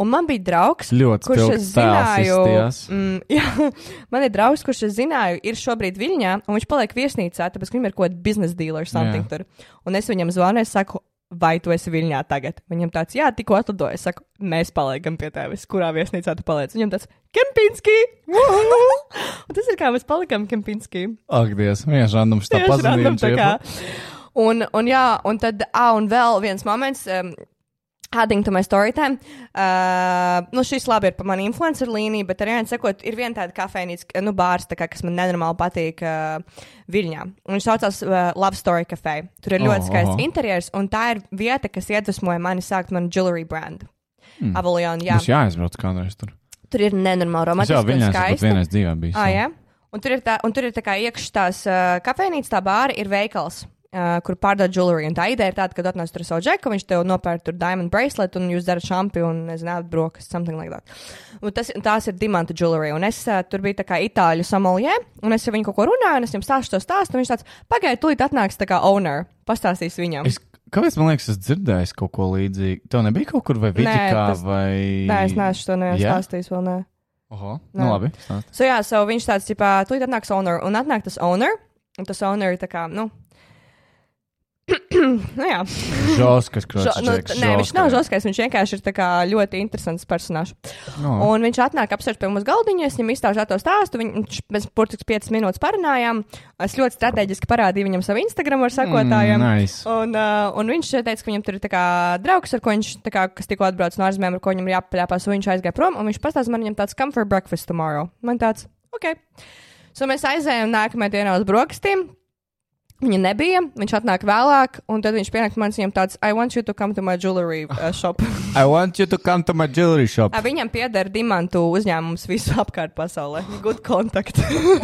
Un man bija draugs, Ļoti kurš es zināju, mm, [LAUGHS] jā, man ir draugs, kurš es zināju, ir šobrīd Viļņā, un viņš paliek viesnīcā, tāpēc, ka viņam ir kaut kāda biznesa dealer something Jā. tur. Un es viņam zvanu, es saku, vai tu esi Viļņā tagad? Viņam tāds, jā, tikko atlidoju. Es saku, mēs paliekam pie tevis, kurā viesnīcā tu paliec. Viņam tāds, Kempinski! [LAUGHS] un tas ir kā mēs palikām Kempinski. Ak, Dievs, viens randoms tā pazīstams. Un, un jā, un tad, ah, un vēl viens moments. Um, Adding to my story time. Uh, nu, šis labi ir par mani influencer līniju, bet arī, sakot, ir viena tāda kafejnīca, nu, bārs, kā, kas man nenormāli patīk uh, Viļņā. Un viņš saucās uh, Love Story Cafe. Tur ir ļoti Oh, skaists oho. interjers, un tā ir vieta, kas iedvesmoja mani sākt manu jewelry brand. Hmm. Avalion, jā. Mums jāaizbrauc kādreiz tur. Tur ir nenormāli romantiski esmu pat skaisti. vienreiz dzīvē bijis. Ah, jā. Un tur ir tā, un tur ir tā kā iekšā tās uh, kafejnīcas, tā bāra ir veikals. Uh, kur pārdod jewelry. Un tā ideja ir tāda, ka tu atnāc tur savu džeku, viņš tev nopērk tur diamond bracelet, un jūs darat šampionu, un, nezinu, brokas, something like that. Un tas, tās ir dimanta jewelry. Un es uh, tur biju tā kā itāļu somolijē, un es ar viņu kaut ko runāju, un es viņam stāstu to stāstu, un viņš tāds, pagaidiet, tūlīt atnāks tā kā owner, pastāstīs viņam. Es, kāpēc man liekas, es dzirdēju kaut ko līdzīgu? Tev nebija kaut kur vai vidikā tas- vai. Nē, es neesmu to Jā? nestāstījis vēl. Nē. Oho, Nē. nu labi. stāsti. So, jā, so viņš tāds, tipā, tūlīt atnāks owner, un atnāk tas owner, un tas owner ir tā kā, nu, [CLEARS THROAT] nu jā. Žoskas, Žo, nu, nē, viņš nav žoskais, viņš vienkārši ir kā ļoti interesants personāžs. No. Un viņš atnāk apsēst pie mums galdiņā, es viņam izstāstīju to stāstu. Viņš mēs burtiski 5 minūtes parunājām. Es ļoti strateģiski parādīju viņam savu Instagram ar sekotājiem. Mm, nice. Un, uh, un viņš teica, ka viņam tur ir kā draugs, ar ko viņš, kā, tikko atbrauc no ārzemēm, ar ko viņam ir jāpaļāpās, viņš aizgāja prom. Un viņš pastāstīja man, viņam tāds come for breakfast tomorrow. Man tāds, ok. So mēs aizējām nākamajā dienā uz brokastīm. Viņa nebija, viņš atnāk vēlāk, un tad viņš pienāk man viņam tāds, I want you to come to my jewelry uh, shop. [LAUGHS] I want you to come to my jewelry shop. Ā, Viņam pieder dimantu uzņēmums visu [LAUGHS] apkārt pasaulē. Good contact.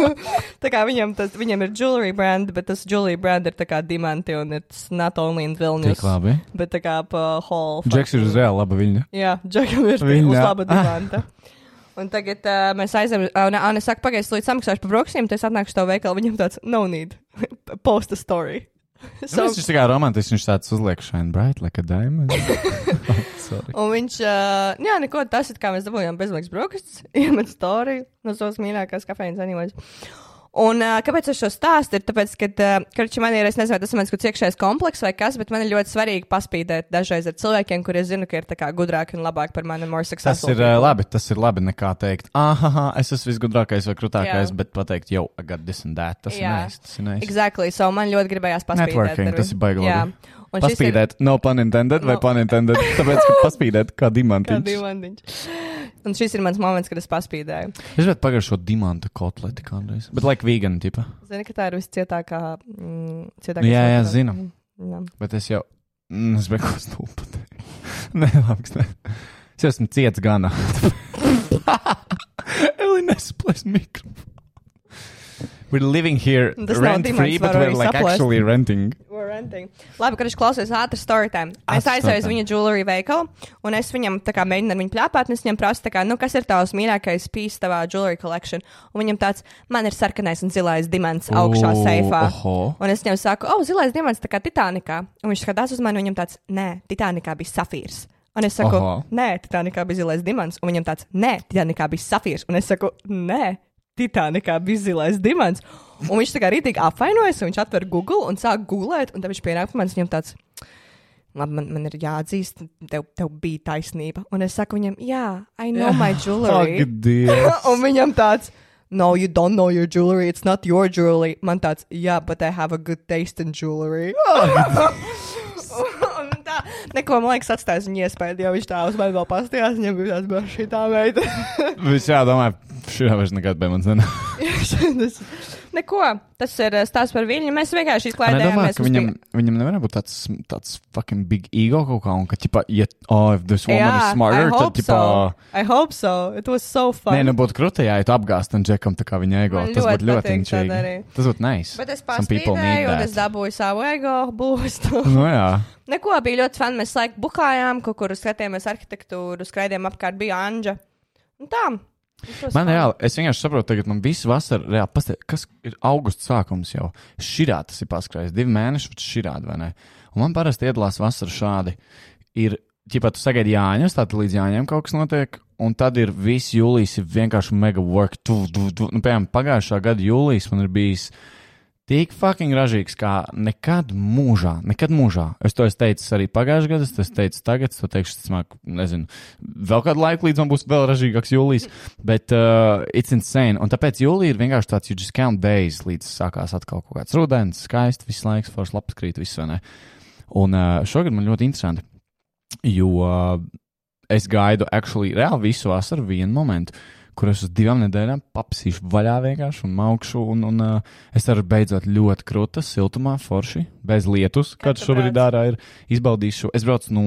[LAUGHS] tā kā viņam, tas, viņam ir jewelry brand, bet tas jewelry brand ir tā kā dimanti, un it's not only in Vilnius, Tik labi. bet tā kā pa whole. Džeks ir uz reāli laba viņa. Jā, Džekam ir Viņa. Uz laba dimanta. Un tagad uh, mēs aizējām, un Anna saka, pagaidi, līdz samaksāšu par brokastīm, tad es atnākšu to veikalu. Viņam tāds, no need, [LAUGHS] post a story. So, viņš ir kā romantisks, viņš tāds uzliek shine bright like a diamond. [LAUGHS] Sorry. Un viņš, uh, jā, neko tas ir, kā mēs dabūjām bezmaksas brokastis, [LAUGHS] iemet storiju no savas mīļākās kafejnīcas animācijas. Un uh, kāpēc es šo stāstu? Ir tāpēc, ka, uh, karči, man ir, es nezinu, vai tas ir mans iekšējais komplekss vai kas, bet man ir ļoti svarīgi paspīdēt dažreiz ar cilvēkiem, kuriem zinu, ka ir tā kā gudrāki un labāki par mani, more Tas successful. ir uh, labi, tas ir labi nekā teikt, ah, es esmu visgudrākais vai krūtākais, Jā. bet pateikt, yo, I got this and that. Tas Jā. ir nice. Tas ir nice. Exactly, so man ļoti gribējās paspīdēt. Networking, tas ir baigi labi. Un šis ir Paspīdēt, no pun intended vai No. pun intended. Tāpēc, ka paspīdēt kā kā dimantiņš. Un šis ir mans moments, kad es paspīdēju. Es gribētu pagaršo dimanta kotleti kādreiz. Bet, like, vegan tipa. Zini, ka tā ir viscietākā. Mm, cietākais Jā, jā, zinu. Jā. Bet es jau. Mm, es biju kaut kas [LAUGHS] stulbs. Nē, labi. es Ne. Es esmu ciets gana. [LAUGHS] Eli nesplēs mikrofonu. We're living here Tas rent free, but we're like saplēst. actually renting. We're renting. Labi, kad viņš klausās ātri story time. Es aizēju uz viņa jewelry veikalu, un es viņam tā kā mēģinu ar viņu pļāpāt, un es viņam prasu, tā kā, nu, kas ir tavs mīļākais pīs tavā jewelry collection. Un viņam tāds, man ir sarkanais un zilais dimants augšā O, seifā. oho. Un es viņam saku, oh, zilais dimants tā kā Titanikā. Un viņš skatās uz mani, un viņam tāds, nē, Titanikā bija safīrs. Un es saku, Oho. nē, Titanikā bija zilais dimants, un viņam tāds, nē, Titanikā bija safīrs. Un es saku, nē, Titanikā bija zilais dimants. Un viņš tā kā rītīgi apvainojas, un viņš atver Google un sāk googlēt, un tad viņš pienāk pie manis, viņam tāds. Labi, man, man ir jāatzīst, tev, tev bija taisnība. Un es saku viņam, jā, I know my [LAUGHS] jewelry. [LAUGHS] Un viņam tāds, no, you don't know your jewelry, it's not your jewelry. Man tāds, yeah, but I have a good taste in jewelry. [LAUGHS] Neko, man liekas, atstājis viņa iespēju, jo viņš tā uz mani vēl pastījās, viņam bija tāds, bet šī tā meita. Viss jādomā, šī vairs nekad pie manis nenāk. [LAUGHS] Neko, tas ir eh, stāsts par viņu. Mēs vienkārši Es izklaidējāmies. uz viņam, bija- viņam nevar būt tāds, tāds fucking big ego kaut kā, un ka, tipā, ja, oh, if this woman Jā, is smarter, tad, tipā, so. I hope so. It was so fun. nē, nu būtu krūti, ja tu apgāzt un džekam tā kā viņa ego. Man Tas būtu ļoti inčīgi. Tas būtu nice. Bet es paspīdēju, un es dabūju savu ego būstu. [LAUGHS] Nu jā. Neko bija ļoti fani. Mēs laiku bukājām, kaut kur skatījāmies arhitektūru, skraidījām apkārt, bija Anģa. Un tā. Man reāli, es vienkārši saprotu, tagad man visu vasaru, reāli, pastāv, kas ir augusts sākums jau. Širā tas ir paskrējis, divi mēneši, bet širādi, vai ne? Un man parasti iedalās vasara šādi. Ir, ja tu sagaidi jāņus, tad līdz jāņem kaut kas notiek, un tad ir viss jūlijas, ir vienkārši mega work. Tu, tu, tu. Nu, piemēram, pagājušā gada jūlijas man ir bijis tik fucking ražīgs kā nekad mūžā. Nekad mūžā. Es to esmu teicis arī pagājušajā gadā, es to teicu tagad, to teikšu, tas māk, nezinu, vēl kādu laiku, līdz man būs vēl ražīgāks jūlijas. Bet uh, it's insane. Un tāpēc jūlija ir vienkārši tāds, you just count days, līdz sākās atkal kaut kāds rudens, skaists, viss laiks, foršs lapas krīt, viss vai ne. Un uh, šogad man ļoti interesanti, jo uh, es gaidu actually reāli visu vasaru vienu momentu kur es uz divām nedēļām papsīšu vaļā vienkārši un maukšu. Un, un uh, es ceru, beidzot ļoti krūta, siltumā, forši, bez lietus, kāds šobrīd brauc? ārā ir. Izbaudīšu, es braucu no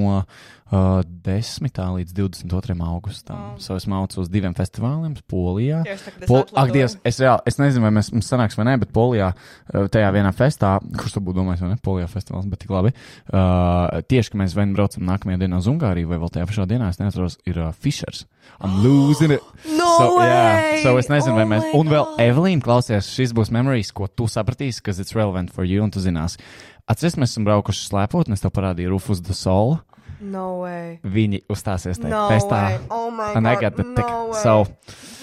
uh, 10. līdz 22. augustam. Oh. So es uz diviem festivāliem, Polijā. Pol. Ak, Dievs, es, reāli, es nezinu, vai mēs, mums sanāks vai nē, bet Polijā, tajā vienā festā, kurš tur būtu domājis, vai ne, Polijā festivāls, bet tik labi. Uh, tieši, ka mēs vai nu braucam nākamajā dienā uz Ungāriju, vai vēl tajā pašā dienā, es neatceros, ir uh, Fishers. I'm [GASPS] losing it. No so, way! jā, so es nezinu, vai Oh mēs. my Un vēl! Evelīna klausies, šis būs memories, ko tu sapratīsi, kas it's relevant for you, un tu zināsi. Atceries, mēs esam braukuši slēpot, un es tev parādīju Rufus the Soul. No way. Viņi uzstāsies tajā No festā. way. Oh And I God, got the no tick. way. So,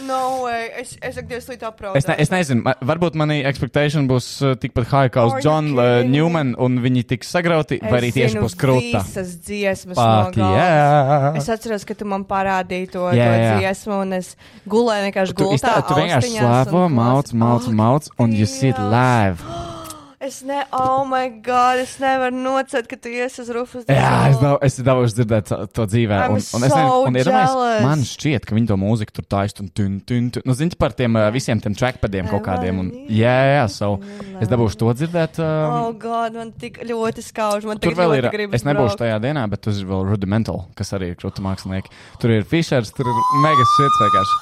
No way. Es, es ak, Dievs, līdz apraudu. Es, ne, es nezinu, ma- varbūt manī expectation būs uh, tikpat high kā uz John uh? Newman, un viņi tiks sagrauti, vai arī tieši būs krūta. Visas dziesmas Fuck, no yeah. Es atceros, ka tu man parādīji to, Jā, to jā. dziesmu, un es gulēju vienkārši Tu, gultā. iztā, tu vienkārši slēpo, mauc, mauc, mauc, un you sit live. Es ne, oh my god, es nevaru nocēt, ka tu ies uz Rufus. Jā, es, dav, es dabūšu dzirdēt to, to dzīvē. I'm Un, un es so nezinu, un iedomājos, man šķiet, ka viņi to mūziku tur taist un tun, tun, tun. Nu, zini, par tiem uh, visiem tiem trackpadiem kaut kādiem. Un, jā, jā, so es dabūšu to dzirdēt. Oh Um, god, man tik ļoti skauž. Man tik ļoti ir, gribas es nebūšu braukt. tajā dienā, bet tur ir vēl Rudimental, kas arī ir krūta mākslinieki. Tur ir Fishers, tur ir mega shit vienkārši.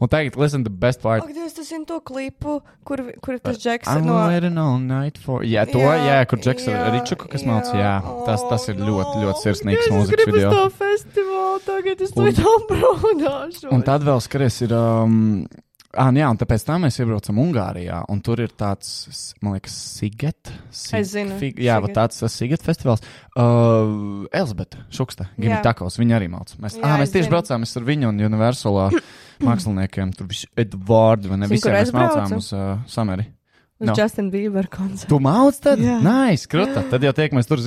Un tagad, listen, the best part. Ak, Dievs, tas ir to klipu, kur, kur ir tas džeks I'm no... all night for. Jā, to, jā, jā kur Džeks ar Ričuku, kas māc, jā. Tas, tas ir ļoti, ļoti sirsnīgs mūzikas Es gribu video. to festivālu, tagad es to [LAUGHS] apbraudāšu. Un tad vēl skaties, ir. Um, Ah, jā, un tāpēc tā mēs iebraucam Ungārijā, un tur ir tāds, man liekas, Siget. Sig, Es zinu, Fig, jā, Siget. tāds tas Siget festivāls. Uh, Elzbeta Šuksta, Jā. Gimitakos, viņa arī māc. Mēs, Jā, ah, mēs tieši zinu. braucām ar viņu un Universalā [COUGHS] māksliniekiem, tur visi Edvardi, vai ne, Zini, visiem mēs mācām uz uh, Sameri. No. Justin Bieber koncertu. Tu māc tad? Jā. Nē, skrūta. Tad jau tiekamies tur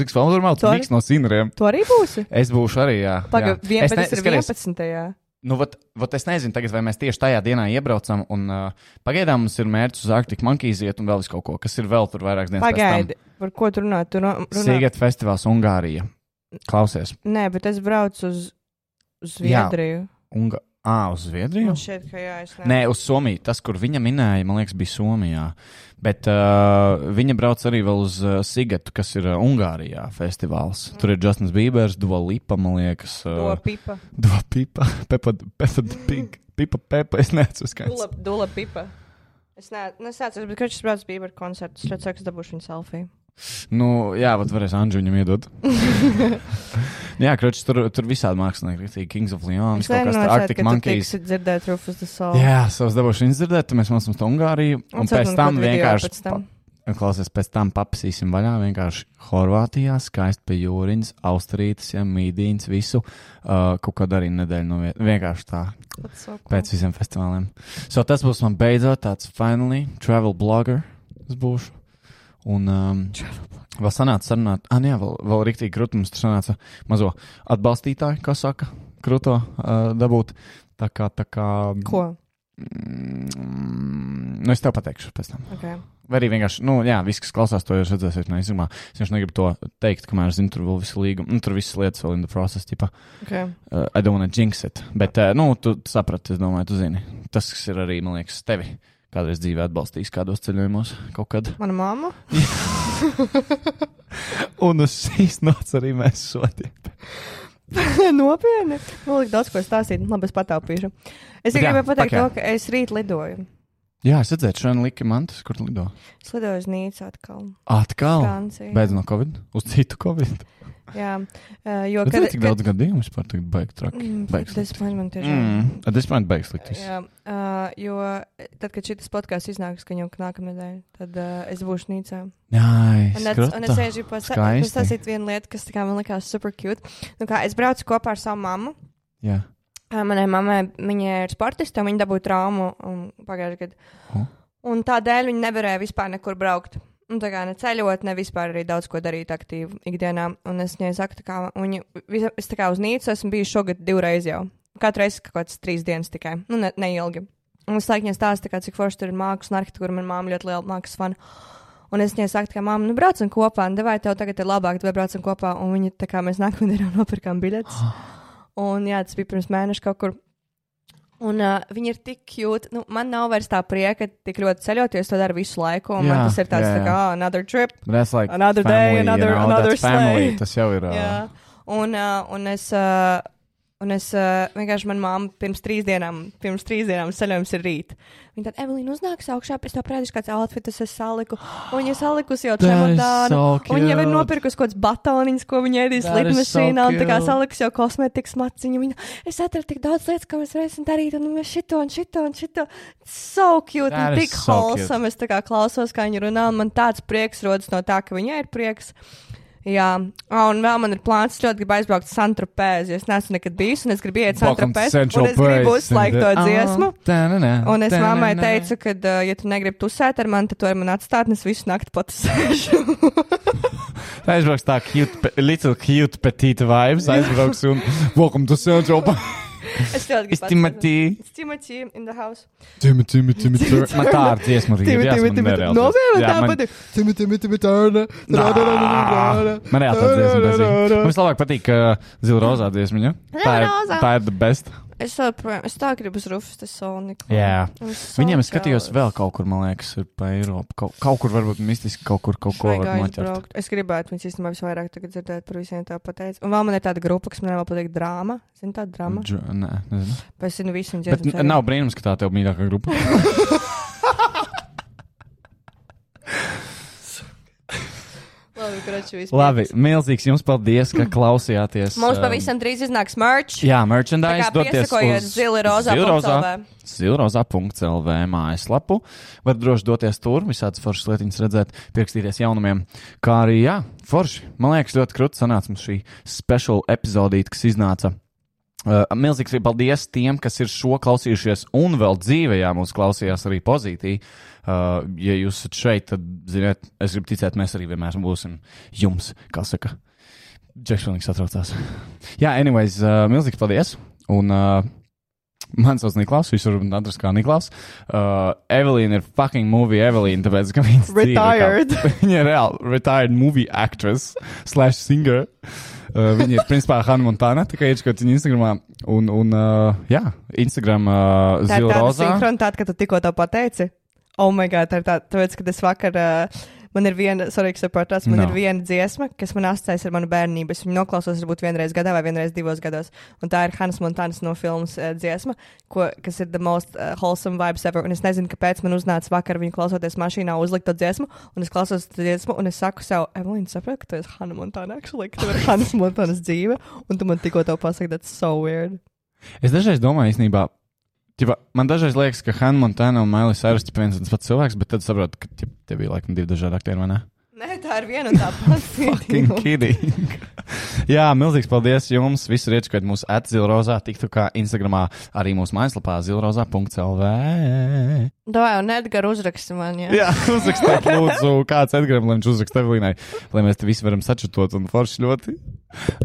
Tu arī? Niks no Sinriem. Tu arī būsi? Es būšu arī, jā. Pagaid, jā. Es ne- skaties, 11. Nu, vat, vat es nezinu, tagad, vai mēs tieši tajā dienā iebraucam, un uh, pagaidām mums ir mērķis uz Arktiku Monkeys iet un vēl vis kaut ko, kas ir vēl tur vairākas dienas. Pagaidi, par ko tu runā? Tu runā... Sīgēt festivāls Ungārija. Klausies. Nē, bet es braucu uz, uz Jā. Zviedriju. Unga... Ā, uz Zviedriju? Man šķiet, ka jā, es Nē, uz Somiju. Tas, kur viņa minēja, man liekas, bija Somijā. Bet uh, viņa brauc arī uz uh, Sigatu, kas ir uh, Ungārijā festivāls. Tur ir Justins Bībers, Dua Lipa, man liekas. Uh, pipa. Dua Pipa, [LAUGHS] Pepa, Pepa, Pig, Pipa, Pepa, es neatceros, kā Dula, dula pipa. Es neesmu, bet kurš brauc Bieber koncertu? Es ceru, ka es dabūšu viņa selfiju. Nu, jā, vat varēs Andžu viņam iedot. [LAUGHS] jā, kroķis, tur, tur visādi mākslinieki, arī Kings of Leon, Es kaut kas tāds, Arctic Monkeys. tiksi dzirdēt Rufus the Soul. Jā, savus dabūšu viņas dzirdēt, tad mēs mācāmies to Ungāriju, un, un pēc tam vienkārši, Pēc tam. klausies, pēc tam papasīsim vaļā, vienkārši Horvātijā, skaisti pie jūriņas, austrītas, ja mīdīņas, visu, uh, kaut kādā arī nedēļu no vietas, vienkārši tā, so cool. pēc visiem festivāliem. So tas būs man beidzot tāds finally travel blogger, es būšu. Un um, vēl sanāca sarunāt, ah, jā, vēl, vēl rīktīgi krūti mums sanāca mazo atbalstītāju, kā saka, krūto uh, dabūt. Tā kā, tā kā. Ko? Mm, nu, es tev pateikšu pēc tam. Okay. Vai arī vienkārši, nu, jā, viss, kas klausās, to jūs redzēsiet, no izsumā. Es vienkārši negribu to teikt, kamēr zinu, tur vēl visu līgumu, nu, tur visas lietas vēl in the process, tipā. Okay. Uh, I don't wanna jinx it. Bet, uh, nu, tu saprati, es domāju, tu zini. Tas, kas ir arī, man liekas, tevi kādreiz dzīvē atbalstījis kādos ceļojumos kaut kad. Mana mamma? [LAUGHS] Un uz šīs nots arī mēs sodījām. [LAUGHS] Nopietni. Man liekas, daudz ko stāstīt. Labi, es pataupīšu. Es tikai gribēju pateikt to, ka es rīt lidoju. Jā, es redzēju, šodien lika mantas, kur lido. Es lidoju uz Nīcu atkal. Atkal. Francija. Beidz no Covid, uz citu Covid. Jā, jo Bet cik daudz gadījumu vispār tagad baigt traki. Baigs tas man man tiešām. Mm, at this point beigas liktis. Jā, uh, jo tad, kad šis podkāsts iznāks, ka jau nākamnedēļ, tad uh, es būšu Nīcā. Jā, es, es vienkārši gribu Skaisti. pastāstīt vienu lietu, kas kā man likās super cute. Nu, kā, es braucu kopā ar savu mammu. Jā. Manai mammai viņa ir sportiste, viņa dabūja traumu um, pagājušajā gadā. O. Un tādēļ viņa nevarēja vispār nekur braukt. Un tā kā ne ceļot, ne vispār arī daudz ko darīt aktīvi ikdienā. Un es viņai saku, kā viņa, es tā kā uz Nīcu esmu bijis šogad divreiz jau. Katru reizi kaut kāds trīs dienas tikai, nu ne, neilgi. Un es laikam viņai stāstu, kā, cik forši tur ir mākslas un arhitektūra, man māma ļoti liela mākslas fana. Un es viņai saku, ka māma, nu braucam kopā, un vai tev tagad ir labāk, vai braucam kopā. Un viņa tā kā mēs nākamajā dienā nopirkām biļetes. Un jā, tas bija pirms mēneša kaut kur. Un uh, viņi ir tik jūti. Nu, man nav vairs tā prieka tik ļoti ceļot, jo es to daru visu laiku. Un jā, man tas ir tāds, jā, tā jā. kā, oh, another trip. That's like Another day, family, another- you know, another family. Tas jau ir. Uh, Jā, un, uh, un es, uh, un es uh, vienkārši manā māmā pirms trīs dienām, pirms trīs dienām ceļojums ir rīt. Viņa tad, Evelīna, uznāks augšā, pēc tam parādīšu, kāds outfitus es saliku. Un viņa salikusi jau [GASPS] čemodānu. so viņa jau ir nopirkusi kaut kāds batoniņš, ko viņa ēdīs is so lidmašīnā. un tā kā salikusi jau kosmetikas maciņu. Viņa, es atradu tik daudz lietas, ko mēs varēsim darīt, un mēs šito un šito un šito. So cute, That un tik so wholesome. Es tā kā klausos, kā viņa runā, un man tāds prieks rodas no tā, ka viņai ir prieks. Jā, oh, un vēl man ir plāns, es ļoti gribu aizbraukt uz Santropēzi, es neesmu nekad bijis, un es gribu iet to Santropēzi, un es gribu uzslēgt to dziesmu. Ta-na-na, Un es mammai teicu, ka, ja tu negribi tusēt ar mani, tad tu vari man atstāt, un es visu nakti patusēšu. [LAUGHS] Aizbrauks tā cute, little cute petite vibes. Aizbrauks un welcome to Central. [LAUGHS] [LAUGHS] es ļoti gribu. It's Timothy. It's Timothy in the house. Timothy, Timothy, Timothy. Man tā ar dziesmu arī. Timothy, Timothy, man Timothy. nereāls No, dziesma. man Jā, tā patīk. Timothy, Timothy, Turner. Man reāli tā dziesma patīk. Man vislabāk patīk zila rozā dziesma, ja? Tā ir, Zilrozā. tā ir the best. Es, joprojām- es tā gribu uz Rufus, Soniku. Jā. Viņiem es skatījos vēl kaut kur, man liekas, pa Eiropu. Kaut, kaut kur varbūt mistiski, kaut kur kaut ko noķert. Es gribētu viņus īstenībā visvairāk tagad dzirdēt par visiem tā pateikt. Un vēl man ir tāda grupa, kas man vēl patīk drāma. Zini, tāda drāma. Dž- Nē, nezinu. Bet es zinu visu Bet nav brīnums, ka tā tev mīļākā grupa. [LAUGHS] [LAUGHS] Labi, kraču. Labi, milzīgs jums paldies, ka klausījāties. Mums um, pavisam drīz iznāks merch. Jā, merchandise piesakojiet zilirozā.lv. mājaslapu. Var droši doties tur, visādas foršas lietiņas redzēt, pierakstīties jaunumiem. Kā arī, jā, forši. Man liekas, ļoti krūti sanāca mums šī special epizodīte, kas iznāca. Uh, milzīgs paldies tiem, kas ir šo klausījušies un vēl dzīvē, jā, mūs klausījās arī pozitīvi. Uh, ja jūs esat šeit, tad, ziniet, es gribu ticēt, mēs arī vienmēr būsim jums, kā saka. Džeks pilnīgi satraucās. Jā, anyways, uh, milzīgs paldies. Un uh, Man sauc Niklaus, viņš var atrast kā Niklaus. Uh, Evelīna ir fucking movie Evelīna, tāpēc, ka viņas dzīve ir kā- Retired. [LAUGHS] viņa ir reāli retired movie actress slash singer. Uh, viņa ir principā Hanna Montana, tikai iečkot viņa Instagramā. Un, un uh, jā, Instagram uh, Tā ir zila tāda rozā. sinhronitāte, ka tu tikko to pateici. Oh, my God, tā ir tā, tāpēc, ka es vakar. Uh, Man ir viena, sorry, protams, man No. ir viena dziesma, kas man asociējas ar manu bērnību. Es viņu noklausos, varbūt vienreiz gadā vai vienreiz divos gados. Un tā ir Hannes Montānas no filmas uh, dziesma, ko, kas ir the most uh, wholesome vibes ever. Un es nezinu, kāpēc man uznāca vakar viņu klausoties mašīnā, uzlikt to dziesmu. Un es klausos to dziesmu, un es saku sev, Evelīna, saproti, ka tu esi Hanna Montāna, actually, ka tev ir Hannes Montānas dzīve. Un tu man tikko to pasaki, that's so weird. Es dažreiz domāju, īstenībā, ķipa, man dažreiz liekas, ka Hanna Montana un Mailija Cyrus ir viens un tas pats cilvēks, bet tad saprotu, ka ķipa, tie bija laikam divi dažādi aktieri, vai ne? Nē, tā ir viena un tā [LAUGHS] pati. Jā, milzīgs paldies jums. Visu rieķu, kad mūsu atzilrozā tiktu kā Instagramā, arī mūsu mājaslapā zilrozā.lv. Davai, un Edgar uzraksti man, jā. Jā, [LAUGHS] uzrakstiet, lūdzu, kāds Edgars, lai viņš uzraksta Evelīnai, lai mēs te visi varam sačutot un forši ļoti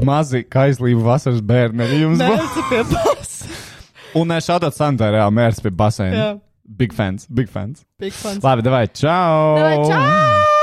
mazi kaislību vasaras bērni jums būs. [LAUGHS] Un šādā santā reāli mērķis pie basēna. Big fans, big fans. big fans. Labi, davai, čau! Davai, čau!